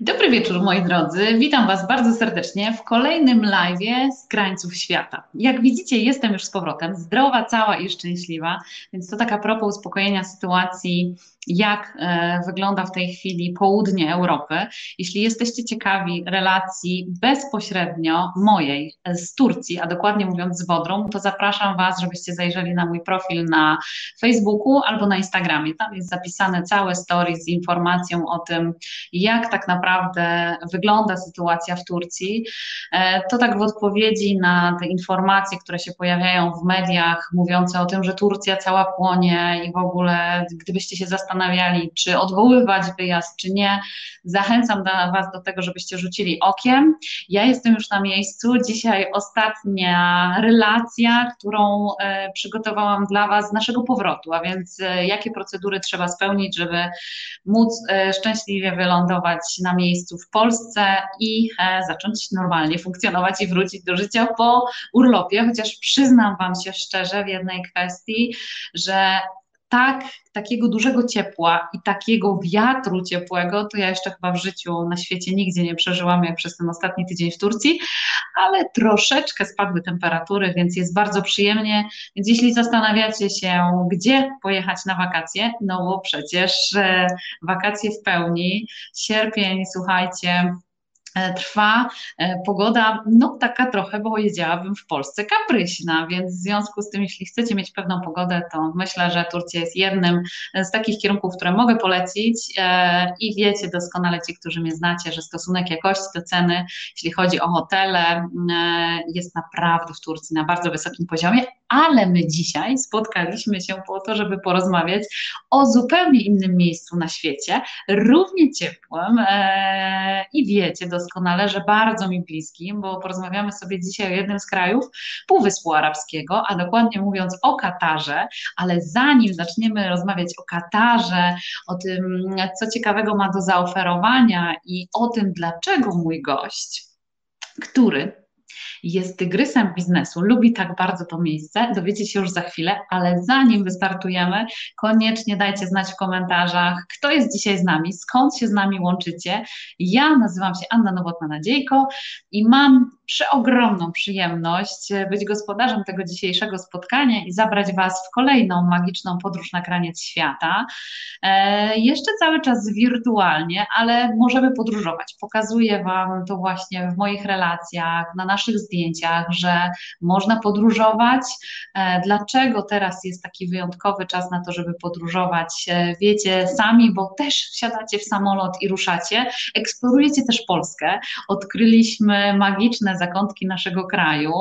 Dobry wieczór, moi drodzy. Witam Was bardzo serdecznie w kolejnym live z krańców świata. Jak widzicie, jestem już z powrotem, zdrowa, cała i szczęśliwa, więc to taka propos uspokojenia sytuacji jak e, wygląda w tej chwili południe Europy. Jeśli jesteście ciekawi relacji bezpośrednio mojej z Turcji, a dokładnie mówiąc z Wodrą, to zapraszam Was, żebyście zajrzeli na mój profil na Facebooku albo na Instagramie. Tam jest zapisane całe story z informacją o tym, jak tak naprawdę wygląda sytuacja w Turcji. E, to tak w odpowiedzi na te informacje, które się pojawiają w mediach, mówiące o tym, że Turcja cała płonie i w ogóle, gdybyście się zastanawiali, zastanawiali, czy odwoływać wyjazd, czy nie, zachęcam Was do tego, żebyście rzucili okiem. Ja jestem już na miejscu. Dzisiaj ostatnia relacja, którą e, przygotowałam dla Was z naszego powrotu, a więc e, jakie procedury trzeba spełnić, żeby móc e, szczęśliwie wylądować na miejscu w Polsce i zacząć normalnie funkcjonować i wrócić do życia po urlopie, chociaż przyznam Wam się szczerze w jednej kwestii, że tak, takiego dużego ciepła i takiego wiatru ciepłego, to ja jeszcze chyba w życiu na świecie nigdzie nie przeżyłam, jak przez ten ostatni tydzień w Turcji, ale troszeczkę spadły temperatury, więc jest bardzo przyjemnie. Więc jeśli zastanawiacie się, gdzie pojechać na wakacje, no bo przecież e, wakacje w pełni, sierpień, słuchajcie, trwa e, pogoda, no taka trochę, bo powiedziałabym w Polsce kapryśna, więc w związku z tym, jeśli chcecie mieć pewną pogodę, to myślę, że Turcja jest jednym z takich kierunków, które mogę polecić e, i wiecie doskonale ci, którzy mnie znacie, że stosunek jakości do ceny, jeśli chodzi o hotele, jest naprawdę w Turcji na bardzo wysokim poziomie, ale my dzisiaj spotkaliśmy się po to, żeby porozmawiać o zupełnie innym miejscu na świecie, równie ciepłym i wiecie doskonale, że bardzo mi bliskim, bo porozmawiamy sobie dzisiaj o jednym z krajów Półwyspu Arabskiego, a dokładnie mówiąc o Katarze, ale zanim zaczniemy rozmawiać o Katarze, o tym, co ciekawego ma do zaoferowania i o tym, dlaczego mój gość, który jest tygrysem biznesu, lubi tak bardzo to miejsce, dowiecie się już za chwilę, ale zanim wystartujemy, koniecznie dajcie znać w komentarzach, kto jest dzisiaj z nami, skąd się z nami łączycie. Ja nazywam się Anna Nowotna-Nadziejko i mam przeogromną przyjemność być gospodarzem tego dzisiejszego spotkania i zabrać Was w kolejną magiczną podróż na kraniec świata. E, jeszcze cały czas wirtualnie, ale możemy podróżować. Pokazuję Wam to właśnie w moich relacjach, na naszych zdjęciach, że można podróżować. E, dlaczego teraz jest taki wyjątkowy czas na to, żeby podróżować? E, wiecie sami, bo też wsiadacie w samolot i ruszacie. Eksplorujecie też Polskę. Odkryliśmy magiczne zakątki naszego kraju,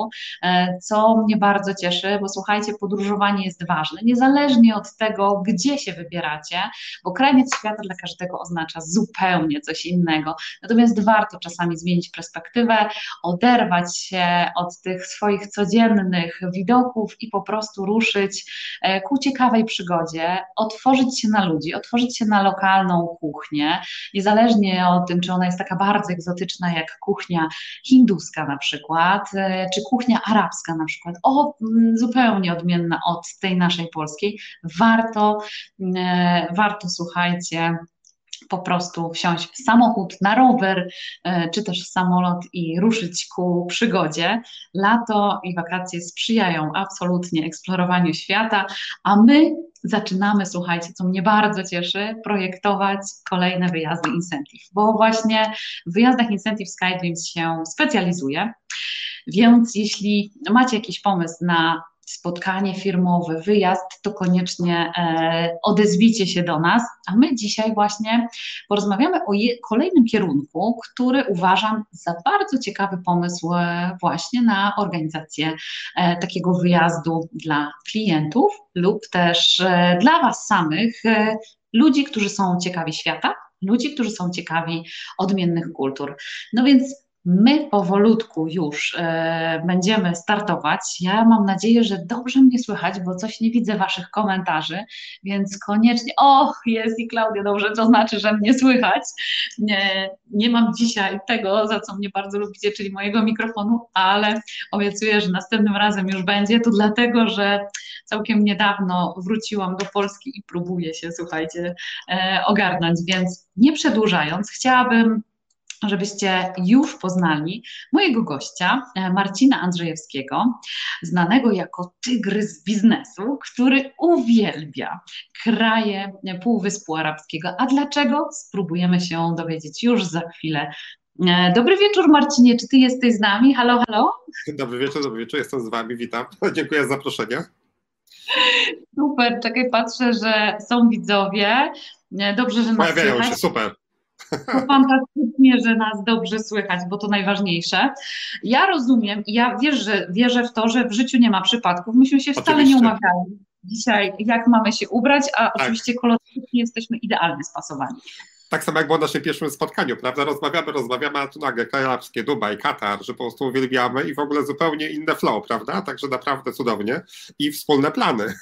e, co mnie bardzo cieszy, bo słuchajcie, podróżowanie jest ważne, niezależnie od tego, gdzie się wybieracie, bo kraniec świata dla każdego oznacza zupełnie coś innego. Natomiast warto czasami zmienić perspektywę, oderwać się od tych swoich codziennych widoków i po prostu ruszyć e, ku ciekawej przygodzie, otworzyć się na ludzi, otworzyć się na lokalną kuchnię, niezależnie od tym, czy ona jest taka bardzo egzotyczna jak kuchnia hinduska na przykład, e, czy kuchnia arabska na przykład, o, mm, zupełnie odmienna od tej naszej polskiej, warto, e, warto słuchajcie, po prostu wsiąść w samochód, na rower, e, czy też w samolot i ruszyć ku przygodzie. Lato i wakacje sprzyjają absolutnie eksplorowaniu świata, a my zaczynamy, słuchajcie, co mnie bardzo cieszy, projektować kolejne wyjazdy Incentive, bo właśnie w wyjazdach Incentive SkyDreams się specjalizuje. Więc jeśli macie jakiś pomysł na spotkanie firmowe, wyjazd, to koniecznie e, odezwijcie się do nas. A my dzisiaj właśnie porozmawiamy o kolejnym kierunku, który uważam za bardzo ciekawy pomysł e, właśnie na organizację e, takiego wyjazdu dla klientów lub też dla Was samych, ludzi, którzy są ciekawi świata, ludzi, którzy są ciekawi odmiennych kultur. No więc My powolutku już e, będziemy startować. Ja mam nadzieję, że dobrze mnie słychać, bo coś nie widzę Waszych komentarzy, więc koniecznie. Och, jest i Klaudia, dobrze, to znaczy, że mnie słychać. Nie, nie mam dzisiaj tego, za co mnie bardzo lubicie, czyli mojego mikrofonu, ale obiecuję, że następnym razem już będzie. To dlatego, że całkiem niedawno wróciłam do Polski i próbuję się, słuchajcie, e, ogarnąć, więc nie przedłużając, chciałabym żebyście już poznali mojego gościa, e, Marcina Andrzejewskiego, znanego jako tygrys biznesu, który uwielbia kraje Półwyspu Arabskiego. A dlaczego? Spróbujemy się dowiedzieć już za chwilę. E, dobry wieczór Marcinie, czy ty jesteś z nami? Halo, halo? Dobry wieczór, dobry wieczór, jestem z wami, witam. Dziękuję za zaproszenie. Super, czekaj, patrzę, że są widzowie. E, dobrze, że nas Pojawiają się, super. To fantastycznie, że nas dobrze słychać, bo to najważniejsze. Ja rozumiem i ja wiesz, że wierzę w to, że w życiu nie ma przypadków. Myśmy się wcale Oczywiście. nie umawiali dzisiaj, jak mamy się ubrać, a Tak. oczywiście kolorystycznie jesteśmy idealnie spasowani. Tak samo jak było na naszym pierwszym spotkaniu, prawda? Rozmawiamy, rozmawiamy, a tu nagle kraje arabskie, Dubaj, Katar, że po prostu uwielbiamy i w ogóle zupełnie inne flow, prawda? Także naprawdę cudownie i wspólne plany.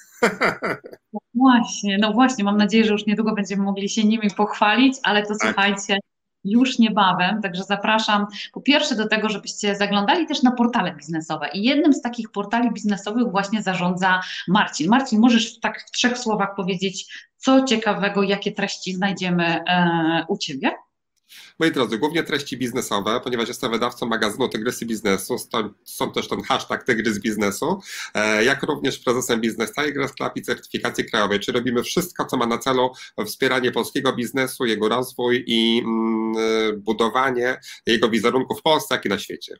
Właśnie, no właśnie, mam nadzieję, że już niedługo będziemy mogli się nimi pochwalić, ale to Tak. słuchajcie, już niebawem, także zapraszam po pierwsze do tego, żebyście zaglądali też na portale biznesowe i jednym z takich portali biznesowych właśnie zarządza Marcin. Marcin, możesz tak w trzech słowach powiedzieć, co ciekawego, jakie treści znajdziemy e, u Ciebie? Moi drodzy, głównie treści biznesowe, ponieważ jestem wydawcą magazynu Tygrysy Biznesu, stąd, też ten hashtag Tygrys Biznesu, e, jak również prezesem Biznes Tigers Club i certyfikacji krajowej, czyli robimy wszystko, co ma na celu wspieranie polskiego biznesu, jego rozwój i mm, e, budowanie jego wizerunku w Polsce, jak i na świecie.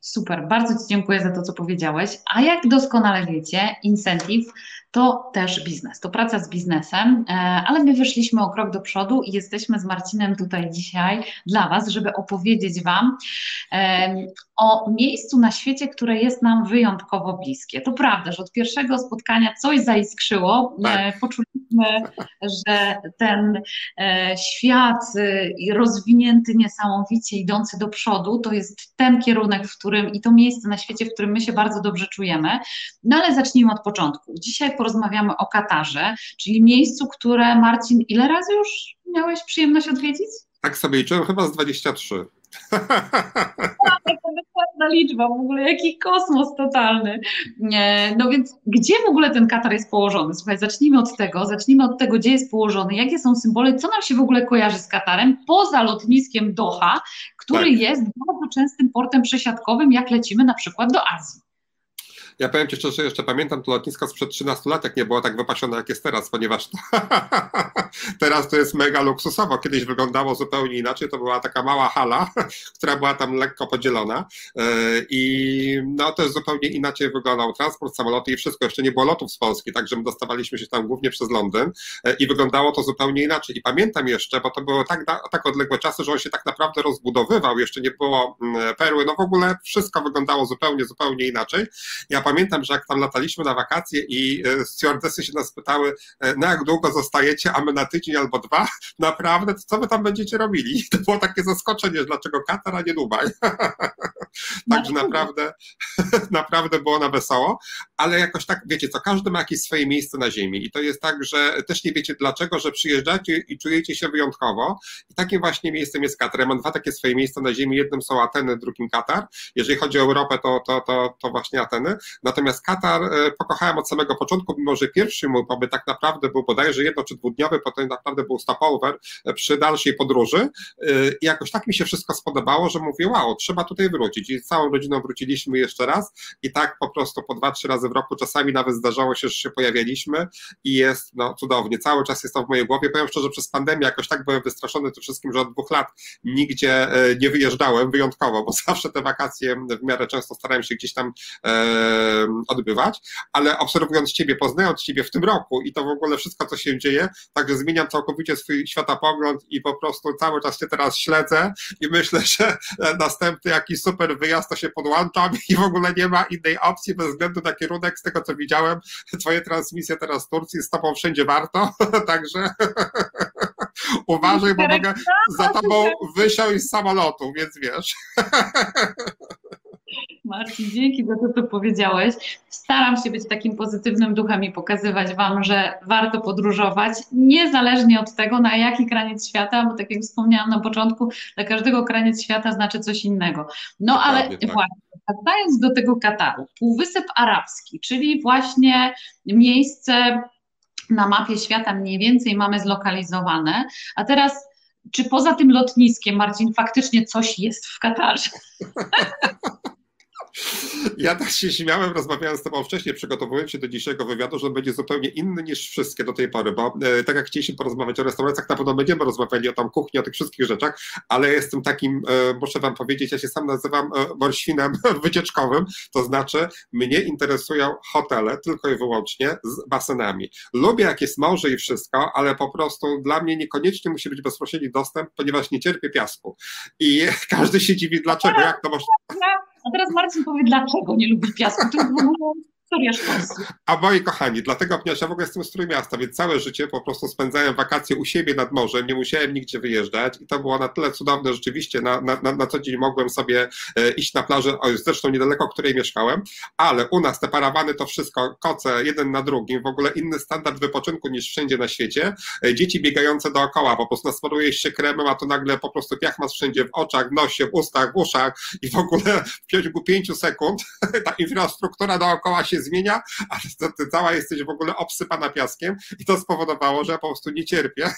Super, bardzo Ci dziękuję za to, co powiedziałeś. A jak doskonale wiecie, incentive to też biznes, to praca z biznesem, e, ale my wyszliśmy o krok do przodu i jesteśmy z Marcinem tutaj dzisiaj dla Was, żeby opowiedzieć Wam em, o miejscu na świecie, które jest nam wyjątkowo bliskie. To prawda, że od pierwszego spotkania coś zaiskrzyło, e, Tak. poczuliśmy, że ten e, świat e, rozwinięty niesamowicie, idący do przodu, to jest ten kierunek, w którym i to miejsce na świecie, w którym my się bardzo dobrze czujemy. No ale zacznijmy od początku. Dzisiaj porozmawiamy o Katarze, czyli miejscu, które Marcin, ile razy już miałeś przyjemność odwiedzić? Tak sobie liczyłem, chyba z 23. Jaka dokładna liczba, w ogóle jaki kosmos totalny. Nie, No więc gdzie w ogóle ten Katar jest położony? Słuchaj, zacznijmy od tego, zacznijmy od tego, gdzie jest położony, jakie są symbole, co nam się w ogóle kojarzy z Katarem, poza lotniskiem Doha, który Tak. jest bardzo częstym portem przesiadkowym, jak lecimy na przykład do Azji. Ja powiem Ci szczerze, jeszcze pamiętam to lotnisko sprzed 13 lat, jak nie było tak wypasione, jak jest teraz, ponieważ to teraz to jest mega luksusowo. Kiedyś wyglądało zupełnie inaczej, to była taka mała hala, która była tam lekko podzielona Yy, i no jest zupełnie inaczej wyglądał transport, samoloty i wszystko. Jeszcze nie było lotów z Polski, także my dostawaliśmy się tam głównie przez Londyn yy, i wyglądało to zupełnie inaczej. I pamiętam jeszcze, bo to było tak, tak odległe czasy, że on się tak naprawdę rozbudowywał, jeszcze nie było mm, perły, no w ogóle wszystko wyglądało zupełnie, zupełnie inaczej. Ja pamiętam, że jak tam lataliśmy na wakacje i e, stewardessy się nas pytały, e, na jak długo zostajecie, a my na tydzień albo dwa, naprawdę, to co wy tam będziecie robili? To było takie zaskoczenie, dlaczego Katar, a nie Dubaj. Także naprawdę, naprawdę było na wesoło, ale jakoś tak, wiecie co, każdy ma jakieś swoje miejsce na ziemi i to jest tak, że też nie wiecie dlaczego, że przyjeżdżacie i czujecie się wyjątkowo i takim właśnie miejscem jest Katar. Ja mam dwa takie swoje miejsca na ziemi, jednym są Ateny, drugim Katar. Jeżeli chodzi o Europę, to, to, to, to właśnie Ateny. Natomiast Katar e, pokochałem od samego początku, mimo że pierwszy mój pobyt tak naprawdę był bodajże jedno czy dwudniowy, potem naprawdę był stopover e, przy dalszej podróży e, i jakoś tak mi się wszystko spodobało, że mówię, wow, trzeba tutaj wrócić i z całą rodziną wróciliśmy jeszcze raz i tak po prostu po dwa, trzy razy w roku, czasami nawet zdarzało się, że się pojawialiśmy i jest no cudownie, cały czas jest to w mojej głowie, powiem szczerze, przez pandemię jakoś tak byłem wystraszony tym wszystkim, że od dwóch lat nigdzie nie wyjeżdżałem wyjątkowo, bo zawsze te wakacje w miarę często starałem się gdzieś tam odbywać, ale obserwując Ciebie, poznając Ciebie w tym roku i to w ogóle wszystko, co się dzieje, także zmieniam całkowicie swój światopogląd i po prostu cały czas Cię teraz śledzę i myślę, że następny jakiś super wyjazd to się podłączam i w ogóle nie ma innej opcji bez względu na kierunek, z tego co widziałem, Twoje transmisje teraz z Turcji z Tobą wszędzie warto, także uważaj, bo mogę za Tobą wysiąść z samolotu, więc wiesz. Marcin, dzięki za to, co powiedziałeś. Staram się być takim pozytywnym duchem i pokazywać Wam, że warto podróżować, niezależnie od tego, na jaki kraniec świata, bo tak jak wspomniałam na początku, dla każdego kraniec świata znaczy coś innego. No ale tak. właśnie, wracając do tego Kataru, Półwysep Arabski, czyli właśnie miejsce na mapie świata mniej więcej mamy zlokalizowane, a teraz czy poza tym lotniskiem, Marcin, faktycznie coś jest w Katarze? Ja tak się śmiałem, rozmawiałem z Tobą wcześniej, przygotowując się do dzisiejszego wywiadu, że on będzie zupełnie inny niż wszystkie do tej pory, bo e, tak jak chcieliśmy porozmawiać o restauracjach, na pewno będziemy rozmawiali o tam kuchni, o tych wszystkich rzeczach, ale jestem takim, e, muszę Wam powiedzieć, ja się sam nazywam e, morświnem wycieczkowym, to znaczy mnie interesują hotele tylko i wyłącznie z basenami. Lubię jak jest morze i wszystko, ale po prostu dla mnie niekoniecznie musi być bezpośredni dostęp, ponieważ nie cierpię piasku. I każdy się dziwi, dlaczego, jak to można... A teraz Marcin powie, dlaczego nie lubi piasku. To szkolstwa. A moi kochani, dlatego, ponieważ ja w ogóle jestem z Trójmiasta, więc całe życie po prostu spędzałem wakacje u siebie nad morzem, nie musiałem nigdzie wyjeżdżać i to było na tyle cudowne rzeczywiście, na, na, na co dzień mogłem sobie e, iść na plażę, zresztą niedaleko, której mieszkałem, ale u nas te parawany to wszystko, koce jeden na drugim, w ogóle inny standard wypoczynku niż wszędzie na świecie, e, dzieci biegające dookoła, po prostu nasmaruje się kremem, a to nagle po prostu piach masz wszędzie w oczach, w nosie, w ustach, w uszach i w ogóle w ciągu pięciu sekund ta infrastruktura dookoła się zmienia, a ty cała jesteś w ogóle obsypana piaskiem i to spowodowało, że ja po prostu nie cierpię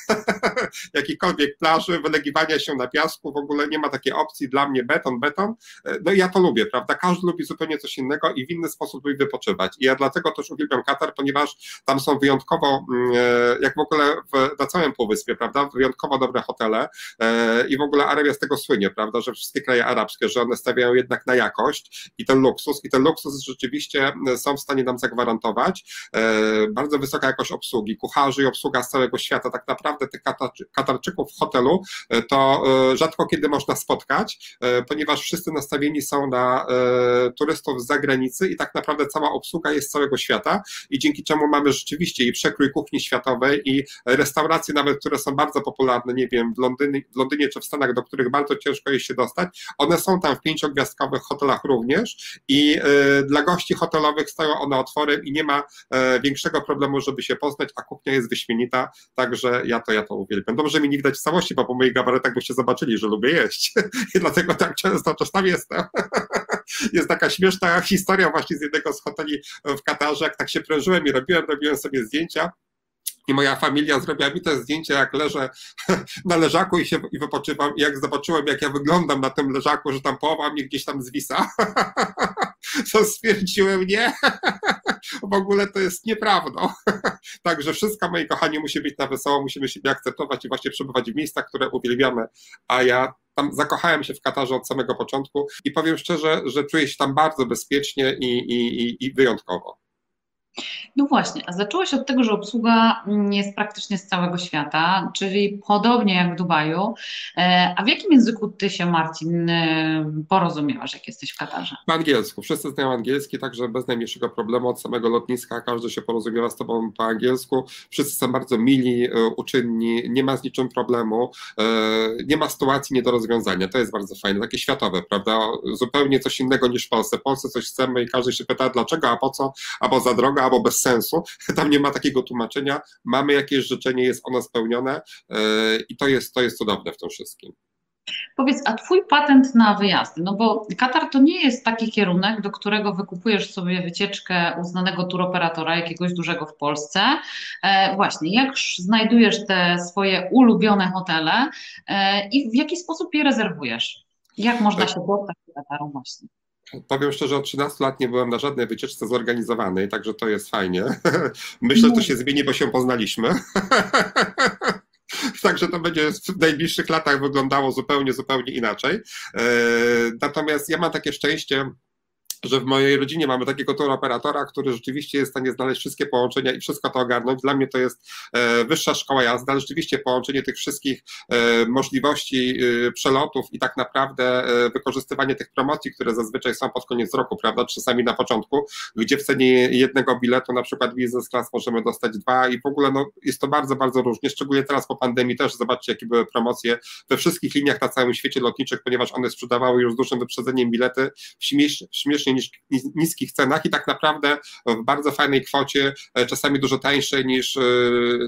jakiejkolwiek plaży, wylegiwania się na piasku, w ogóle nie ma takiej opcji dla mnie beton, beton. No i ja to lubię, prawda? Każdy lubi zupełnie coś innego i w inny sposób lubi wypoczywać. I ja dlatego też uwielbiam Katar, ponieważ tam są wyjątkowo, mm, e, jak w ogóle w, na całym półwyspie, prawda? Wyjątkowo dobre hotele e, i w ogóle Arabia z tego słynie, prawda? Że wszystkie kraje arabskie, że one stawiają jednak na jakość i ten luksus i ten luksus rzeczywiście są w stanie nam zagwarantować. E, bardzo wysoka jakość obsługi, kucharzy i obsługa z całego świata. Tak naprawdę tych Katarczyków w hotelu e, to e, rzadko kiedy można spotkać, ponieważ wszyscy nastawieni są na turystów z zagranicy i tak naprawdę cała obsługa jest z całego świata i dzięki czemu mamy rzeczywiście i przekrój kuchni światowej i restauracje nawet, które są bardzo popularne, nie wiem, w Londynie, w Londynie czy w Stanach, do których bardzo ciężko jest się dostać, one są tam w pięciogwiazdkowych hotelach również i dla gości hotelowych stoją one otworem i nie ma e, większego problemu, żeby się poznać, a kuchnia jest wyśmienita, także ja to, ja to uwielbiam. Dobrze mi nie widać w całości, bo po moich gabaretach byście zobaczyli, że lubię jeść i dlatego tak często czasami jestem. Jest taka śmieszna historia właśnie z jednego z hoteli w Katarze, jak tak się prężyłem i robiłem, robiłem sobie zdjęcia, i moja familia zrobiła mi te zdjęcie, jak leżę na leżaku i się i wypoczywam. I jak zobaczyłem, jak ja wyglądam na tym leżaku, że tam połowa mnie gdzieś tam zwisa, to stwierdziłem, nie, w ogóle to jest nieprawdą. Także wszystko, moi kochani, musi być na wesoło, musimy siebie akceptować i właśnie przebywać w miejscach, które uwielbiamy. A ja tam zakochałem się w Katarze od samego początku i powiem szczerze, że czuję się tam bardzo bezpiecznie i, i, i wyjątkowo. No właśnie, a zaczęło się od tego, że obsługa jest praktycznie z całego świata, czyli podobnie jak w Dubaju. E, a w jakim języku ty się, Marcin, e, porozumiewasz, jak jesteś w Katarze? Po angielsku. Wszyscy znają angielski, także bez najmniejszego problemu od samego lotniska każdy się porozumiewa z tobą po angielsku. Wszyscy są bardzo mili, e, uczynni, nie ma z niczym problemu, nie ma sytuacji nie do rozwiązania. To jest bardzo fajne, takie światowe, prawda? Zupełnie coś innego niż w Polsce. W Polsce coś chcemy i każdy się pyta dlaczego, a po co, albo za drogo, albo bez sensu. Tam nie ma takiego tłumaczenia. Mamy jakieś życzenie, jest ono spełnione e, i to jest, to jest cudowne w tym wszystkim. Powiedz, a twój patent na wyjazdy, no bo Katar to nie jest taki kierunek, do którego wykupujesz sobie wycieczkę uznanego turoperatora, jakiegoś dużego w Polsce. E, właśnie, jak znajdujesz te swoje ulubione hotele e, i w jaki sposób je rezerwujesz? Jak można się dostać do Kataru właśnie? Powiem szczerze, od 13 lat nie byłem na żadnej wycieczce zorganizowanej, także to jest fajnie. Myślę, że to się zmieni, bo się poznaliśmy. Także to będzie w najbliższych latach wyglądało zupełnie, zupełnie inaczej. E, natomiast ja mam takie szczęście, że w mojej rodzinie mamy takiego operatora, który rzeczywiście jest w stanie znaleźć wszystkie połączenia i wszystko to ogarnąć. Dla mnie to jest e, wyższa szkoła jazdy, rzeczywiście połączenie tych wszystkich e, możliwości e, przelotów i tak naprawdę wykorzystywanie tych promocji, które zazwyczaj są pod koniec roku, prawda, czasami na początku, gdzie w cenie jednego biletu, na przykład business class możemy dostać dwa i w ogóle no, jest to bardzo, bardzo różnie, szczególnie teraz po pandemii też, zobaczcie jakie były promocje we wszystkich liniach na całym świecie lotniczych, ponieważ one sprzedawały już z dużym wyprzedzeniem bilety w śmiesznie, śmiesznie niskich cenach i tak naprawdę w bardzo fajnej kwocie, e, czasami dużo tańszej niż e,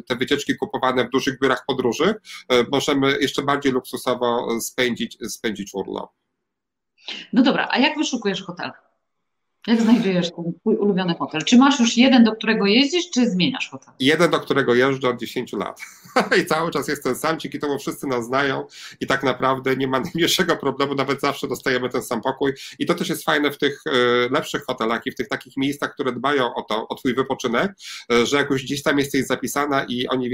te wycieczki kupowane w dużych biurach podróży, e, możemy jeszcze bardziej luksusowo spędzić, spędzić urlop. No dobra, a jak wyszukujesz hotel? Jak znajdujesz ten twój ulubiony hotel? Czy masz już jeden, do którego jeździsz, czy zmieniasz hotel? Jeden, do którego jeżdżę od 10 lat. I cały czas jest ten sam, dzięki temu wszyscy nas znają i tak naprawdę nie ma najmniejszego problemu, nawet zawsze dostajemy ten sam pokój. I to też jest fajne w tych e, lepszych hotelach i w tych takich miejscach, które dbają o to, o twój wypoczynek, e, że jak już gdzieś tam jesteś zapisana i oni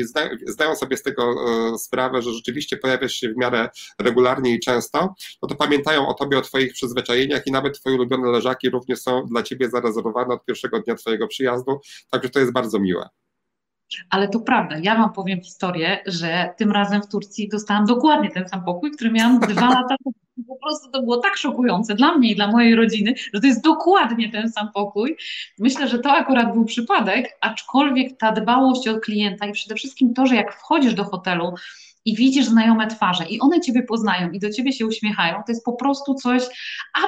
zdają, sobie z tego e, sprawę, że rzeczywiście pojawiasz się w miarę regularnie i często, no to pamiętają o tobie, o twoich przyzwyczajeniach i nawet twoje ulubione leżaki również są dla ciebie zarezerwowane od pierwszego dnia twojego przyjazdu, także to jest bardzo miłe. Ale to prawda, ja Wam powiem historię, że tym razem w Turcji dostałam dokładnie ten sam pokój, który miałam dwa lata temu. Po prostu to było tak szokujące dla mnie i dla mojej rodziny, że to jest dokładnie ten sam pokój. Myślę, że to akurat był przypadek, aczkolwiek ta dbałość o klienta i przede wszystkim to, że jak wchodzisz do hotelu, i widzisz znajome twarze i one ciebie poznają i do ciebie się uśmiechają, to jest po prostu coś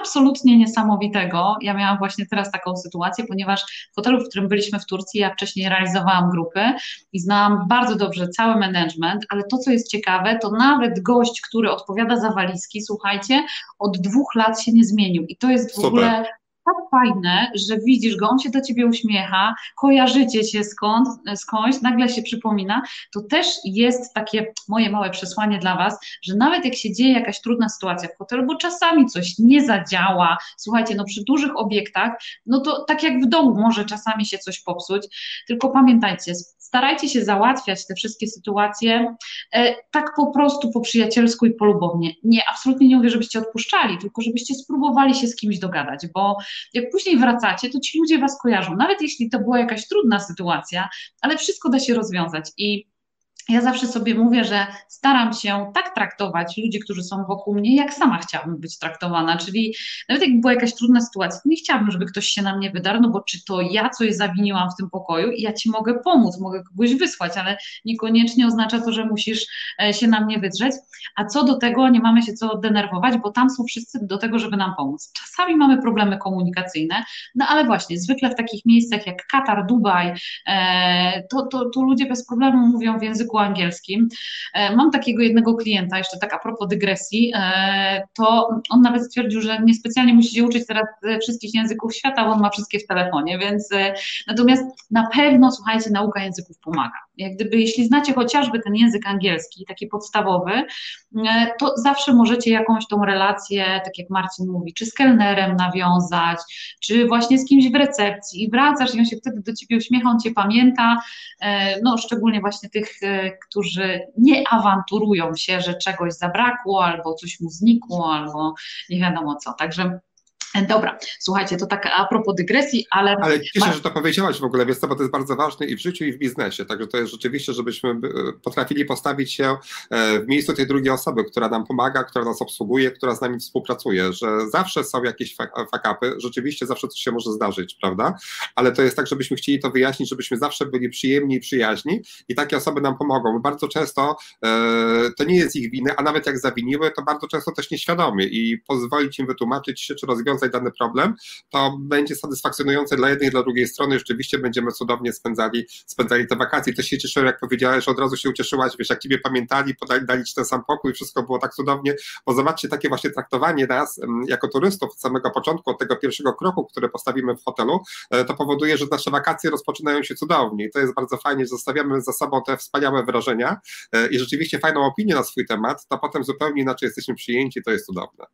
absolutnie niesamowitego. Ja miałam właśnie teraz taką sytuację, ponieważ w hotelu, w którym byliśmy w Turcji, ja wcześniej realizowałam grupy i znałam bardzo dobrze cały management, ale to, co jest ciekawe, to nawet gość, który odpowiada za walizki, słuchajcie, od dwóch lat się nie zmienił i to jest w Super. ogóle tak fajne, że widzisz go, on się do ciebie uśmiecha, kojarzycie się skąd, skądś, nagle się przypomina, to też jest takie moje małe przesłanie dla Was, że nawet jak się dzieje jakaś trudna sytuacja w hotelu, bo czasami coś nie zadziała, słuchajcie, no przy dużych obiektach, no to tak jak w domu może czasami się coś popsuć, tylko pamiętajcie, starajcie się załatwiać te wszystkie sytuacje e, tak po prostu po przyjacielsku i polubownie. Nie, absolutnie nie mówię, żebyście odpuszczali, tylko żebyście spróbowali się z kimś dogadać, bo jak później wracacie, to ci ludzie was kojarzą, nawet jeśli to była jakaś trudna sytuacja, ale wszystko da się rozwiązać i ja zawsze sobie mówię, że staram się tak traktować ludzi, którzy są wokół mnie, jak sama chciałabym być traktowana. Czyli nawet jak była jakaś trudna sytuacja, to nie chciałabym, żeby ktoś się na mnie wydarł, no bo czy to ja coś zawiniłam w tym pokoju i ja ci mogę pomóc, mogę kogoś wysłać, ale niekoniecznie oznacza to, że musisz e, się na mnie wydrzeć. A co do tego, nie mamy się co denerwować, bo tam są wszyscy do tego, żeby nam pomóc. Czasami mamy problemy komunikacyjne, no ale właśnie, zwykle w takich miejscach jak Katar, Dubaj, e, to, to, to ludzie bez problemu mówią w języku języku angielskim. E, mam takiego jednego klienta, jeszcze tak a propos dygresji, e, to on nawet stwierdził, że niespecjalnie musi się uczyć teraz wszystkich języków świata, bo on ma wszystkie w telefonie, więc e, natomiast na pewno, słuchajcie, nauka języków pomaga. Jak gdyby, jeśli znacie chociażby ten język angielski, taki podstawowy, to zawsze możecie jakąś tą relację, tak jak Marcin mówi, czy z kelnerem nawiązać, czy właśnie z kimś w recepcji i wracasz i on się wtedy do ciebie uśmiecha, on cię pamięta, no szczególnie właśnie tych którzy nie awanturują się, że czegoś zabrakło, albo coś mu znikło, albo nie wiadomo co. Także Dobra, słuchajcie, to tak a propos dygresji, ale... Ale cieszę, że to powiedziałaś w ogóle, wiesz co, bo to jest bardzo ważne i w życiu, i w biznesie, także to jest rzeczywiście, żebyśmy e, potrafili postawić się e, w miejscu tej drugiej osoby, która nam pomaga, która nas obsługuje, która z nami współpracuje, że zawsze są jakieś fakapy, rzeczywiście zawsze coś się może zdarzyć, prawda? Ale to jest tak, żebyśmy chcieli to wyjaśnić, żebyśmy zawsze byli przyjemni i przyjaźni i takie osoby nam pomogą, bo bardzo często e, to nie jest ich winy, a nawet jak zawiniły, to bardzo często też nieświadomie i pozwolić im wytłumaczyć się, czy rozwiązać rozwiązać dany problem, to będzie satysfakcjonujące dla jednej i dla drugiej strony. Rzeczywiście będziemy cudownie spędzali, spędzali te wakacje. Też się cieszę, jak powiedziałeś, że od razu się ucieszyłaś, wiesz, jak ciebie pamiętali, podali dali ci ten sam pokój, wszystko było tak cudownie, bo zobaczcie takie właśnie traktowanie nas jako turystów od samego początku, od tego pierwszego kroku, który postawimy w hotelu, e, to powoduje, że nasze wakacje rozpoczynają się cudownie i to jest bardzo fajnie, zostawiamy za sobą te wspaniałe wrażenia e, i rzeczywiście fajną opinię na swój temat, to potem zupełnie inaczej jesteśmy przyjęci, to jest cudowne.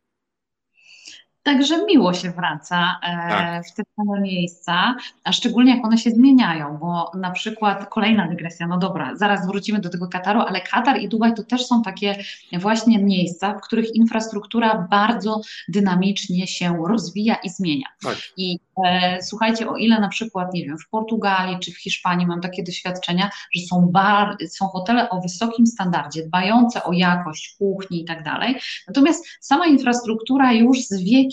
Także miło się wraca e, tak. w te same miejsca, a szczególnie jak one się zmieniają, bo na przykład kolejna dygresja, no dobra, zaraz wrócimy do tego Kataru, ale Katar i Dubaj to też są takie właśnie miejsca, w których infrastruktura bardzo dynamicznie się rozwija i zmienia. Tak. I e, słuchajcie, o ile na przykład, nie wiem, w Portugalii czy w Hiszpanii mam takie doświadczenia, że są, bar, są hotele o wysokim standardzie, dbające o jakość kuchni i tak dalej, natomiast sama infrastruktura już z wiekiem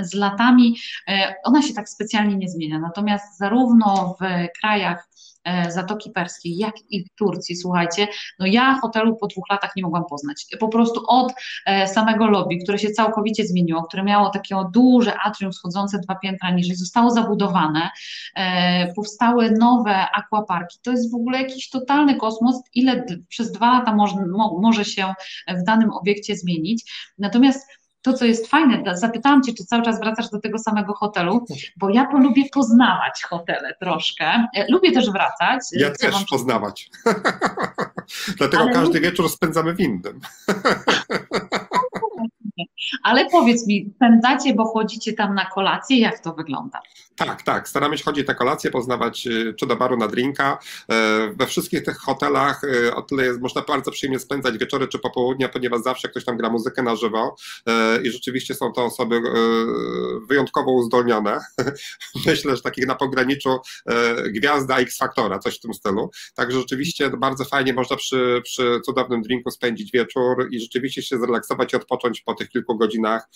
z latami, e, ona się tak specjalnie nie zmienia. Natomiast zarówno w krajach e, Zatoki Perskiej, jak i w Turcji, słuchajcie, no ja hotelu po dwóch latach nie mogłam poznać. Po prostu od e, samego lobby, które się całkowicie zmieniło, które miało takie duże atrium schodzące dwa piętra niżej, zostało zabudowane, powstały nowe aquaparki. To jest w ogóle jakiś totalny kosmos, ile przez dwa lata może, może się w danym obiekcie zmienić. Natomiast to, co jest fajne, zapytałam Cię, czy cały czas wracasz do tego samego hotelu, bo ja lubię poznawać hotele troszkę. E, lubię też wracać. Ja też mam... poznawać. Dlatego Ale każdy wieczór spędzamy w innym. Ale powiedz mi, spędzacie, bo chodzicie tam na kolację, jak to wygląda? Tak, tak. Staramy się chodzić na kolację, poznawać y, czy do baru na drinka. E, we wszystkich tych hotelach y, o tyle jest, można bardzo przyjemnie spędzać wieczory czy popołudnia, ponieważ zawsze ktoś tam gra muzykę na żywo i rzeczywiście są to osoby wyjątkowo uzdolnione. Myślę, że takich na pograniczu gwiazda X Faktora, coś w tym stylu. Także rzeczywiście bardzo fajnie można przy, przy cudownym drinku spędzić wieczór i rzeczywiście się zrelaksować i odpocząć po tych kilku godzinach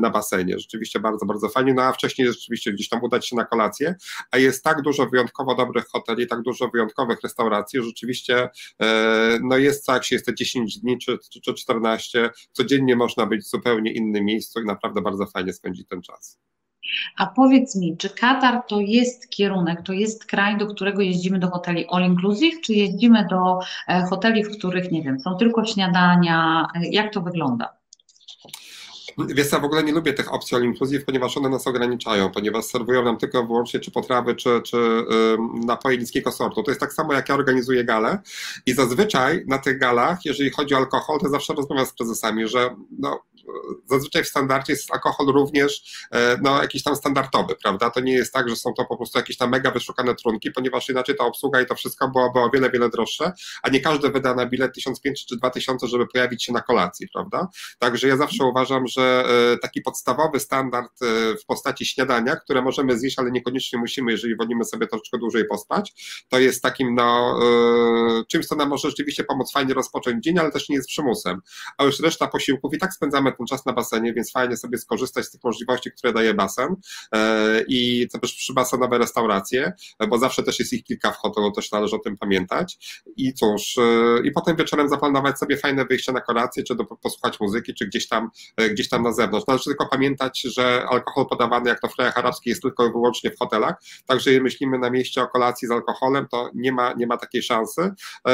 na basenie. Rzeczywiście bardzo, bardzo fajnie. No a wcześniej rzeczywiście gdzieś tam udać się na kolację, a jest tak dużo wyjątkowo dobrych hoteli, tak dużo wyjątkowych restauracji, że rzeczywiście e, no jest tak, się jest te 10 dni czy, czy 14, codziennie można być w zupełnie innym miejscu i naprawdę bardzo fajnie spędzić ten czas. A powiedz mi, czy Katar to jest kierunek, to jest kraj, do którego jeździmy do hoteli all inclusive, czy jeździmy do e, hoteli, w których, nie wiem, są tylko śniadania? E, jak to wygląda? Wiesz ja w ogóle nie lubię tych opcji all inclusive, ponieważ one nas ograniczają, ponieważ serwują nam tylko wyłącznie czy potrawy, czy, czy yy, napoje niskiego sortu. To jest tak samo, jak ja organizuję galę i zazwyczaj na tych galach, jeżeli chodzi o alkohol, to zawsze rozmawiam z prezesami, że no, zazwyczaj w standardzie jest alkohol również e, no, jakiś tam standardowy, prawda? To nie jest tak, że są to po prostu jakieś tam mega wyszukane trunki, ponieważ inaczej ta obsługa i to wszystko byłoby o wiele, wiele droższe, a nie każdy wyda na bilet 1500 czy 2000, żeby pojawić się na kolacji, prawda? Także ja zawsze uważam, że e, taki podstawowy standard e, w postaci śniadania, które możemy zjeść, ale niekoniecznie musimy, jeżeli wolimy sobie troszeczkę dłużej pospać, to jest takim no, czymś, co nam może rzeczywiście pomóc fajnie rozpocząć dzień, ale też nie jest przymusem. A już reszta posiłków i tak spędzamy ten czas na basenie, więc fajnie sobie skorzystać z tych możliwości, które daje basen e, i też przybasenowe restauracje, bo zawsze też jest ich kilka w hotelu, też należy o tym pamiętać. I cóż, e, i potem wieczorem zaplanować sobie fajne wyjście na kolację, czy do, posłuchać muzyki, czy gdzieś tam, e, gdzieś na zewnątrz. Należy tylko pamiętać, że alkohol podawany jak to w krajach arabskich jest tylko i wyłącznie w hotelach, także jeżeli myślimy na mieście o kolacji z alkoholem, to nie ma, nie ma takiej szansy.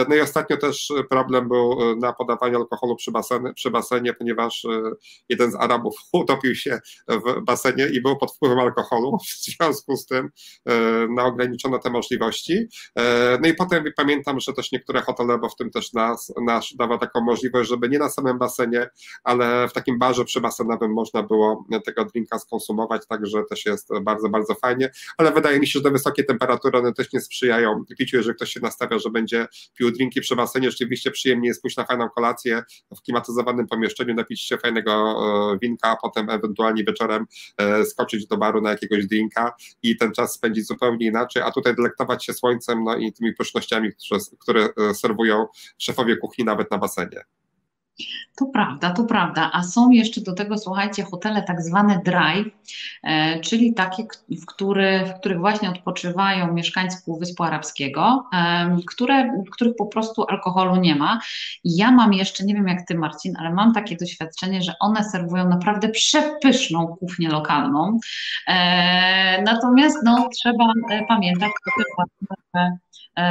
No i ostatnio też problem był na podawaniu alkoholu przy basenie, przy basenie ponieważ jeden z Arabów utopił się w basenie i był pod wpływem alkoholu, w związku z tym e, no, ograniczono te możliwości. E, no i potem pamiętam, że też niektóre hotele, bo w tym też nas, nasz dawa taką możliwość, żeby nie na samym basenie, ale w takim barze przybasenowym można było tego drinka skonsumować, także też jest bardzo, bardzo fajnie, ale wydaje mi się, że te wysokie temperatury one też nie sprzyjają piciu, jeżeli ktoś się nastawia, że będzie pił drinki przy basenie, rzeczywiście przyjemnie jest pójść na fajną kolację w klimatyzowanym pomieszczeniu, napić się fajnego E, winka, a potem ewentualnie wieczorem e, skoczyć do baru na jakiegoś drinka i ten czas spędzić zupełnie inaczej, a tutaj delektować się słońcem no i tymi pysznościami, które, które serwują szefowie kuchni nawet na basenie. To prawda, to prawda. A są jeszcze do tego, słuchajcie, hotele tak zwane dry, e, czyli takie, w, który, w których właśnie odpoczywają mieszkańcy Półwyspu Arabskiego, e, które, w których po prostu alkoholu nie ma. I ja mam jeszcze, nie wiem jak ty Marcin, ale mam takie doświadczenie, że one serwują naprawdę przepyszną kuchnię lokalną. E, natomiast no, trzeba pamiętać o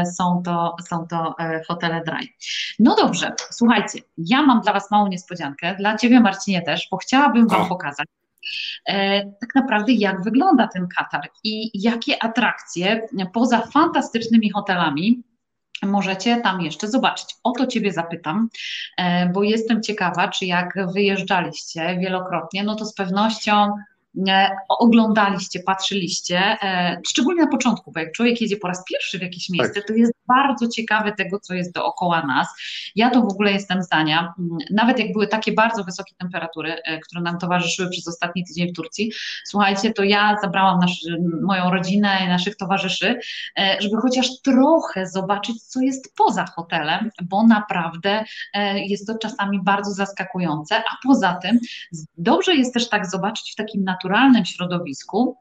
są to, są to e, hotele dry. No dobrze, słuchajcie, ja mam dla Was małą niespodziankę, dla Ciebie Marcinie też, bo chciałabym Wam pokazać, e, tak naprawdę jak wygląda ten Katar i jakie atrakcje poza fantastycznymi hotelami możecie tam jeszcze zobaczyć. O to Ciebie zapytam, bo jestem ciekawa, czy jak wyjeżdżaliście wielokrotnie, no to z pewnością oglądaliście, patrzyliście, e, szczególnie na początku, bo jak człowiek jedzie po raz pierwszy w jakieś miejsce, tak. to jest bardzo ciekawe tego, co jest dookoła nas. Ja to w ogóle jestem zdania, nawet jak były takie bardzo wysokie temperatury, e, które nam towarzyszyły przez ostatni tydzień w Turcji, słuchajcie, to ja zabrałam nasz, moją rodzinę i naszych towarzyszy, e, żeby chociaż trochę zobaczyć, co jest poza hotelem, bo naprawdę jest to czasami bardzo zaskakujące, a poza tym dobrze jest też tak zobaczyć w takim naturalnym naturalnym środowisku,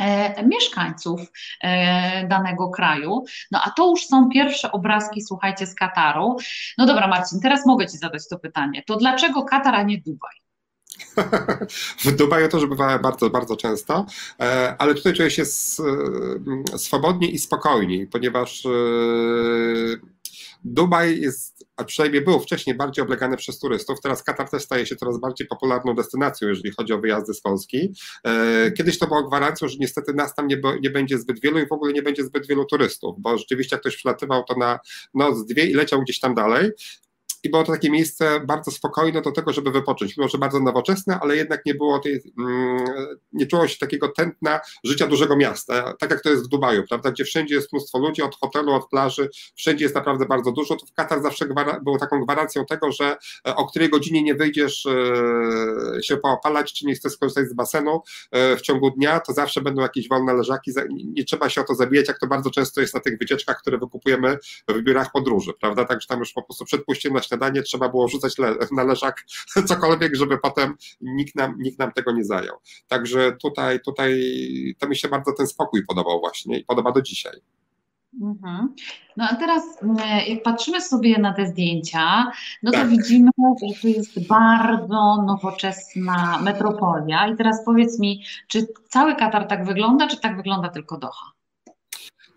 e, mieszkańców e, danego kraju. No a to już są pierwsze obrazki, słuchajcie, z Kataru. No dobra, Marcin, teraz mogę Ci zadać to pytanie. To dlaczego Katar, a nie Dubaj? W Dubaju też bywałem bardzo, bardzo często, e, ale tutaj czuję się swobodnie i spokojniej, ponieważ Dubaj jest, a przynajmniej był wcześniej bardziej oblegany przez turystów, teraz Katar też staje się coraz bardziej popularną destynacją, jeżeli chodzi o wyjazdy z Polski. E, kiedyś to było gwarancją, że niestety nas tam nie, nie będzie zbyt wielu i w ogóle nie będzie zbyt wielu turystów, bo rzeczywiście jak ktoś przylatywał to na noc, dwie i leciał gdzieś tam dalej i było to takie miejsce bardzo spokojne do tego, żeby wypocząć. Mimo, że bardzo nowoczesne, ale jednak nie było tej, mm, nie czuło się takiego tętna życia dużego miasta, tak jak to jest w Dubaju, prawda, gdzie wszędzie jest mnóstwo ludzi, od hotelu, od plaży, wszędzie jest naprawdę bardzo dużo. To w Katar zawsze było taką gwarancją tego, że e, o której godzinie nie wyjdziesz e, się poopalać, czy nie chcesz skorzystać z basenu e, w ciągu dnia, to zawsze będą jakieś wolne leżaki, nie trzeba się o to zabijać, jak to bardzo często jest na tych wycieczkach, które wykupujemy w biurach podróży, prawda, także tam już po prostu przed pójściem na trzeba było rzucać le, na leżak cokolwiek, żeby potem nikt nam, nikt nam tego nie zajął. Także tutaj, tutaj to mi się bardzo ten spokój podobał właśnie i podoba do dzisiaj. Mhm. No a teraz, mm, jak patrzymy sobie na te zdjęcia, no to tak. widzimy, że to jest bardzo nowoczesna metropolia. I teraz powiedz mi, czy cały Katar tak wygląda, czy tak wygląda tylko Doha?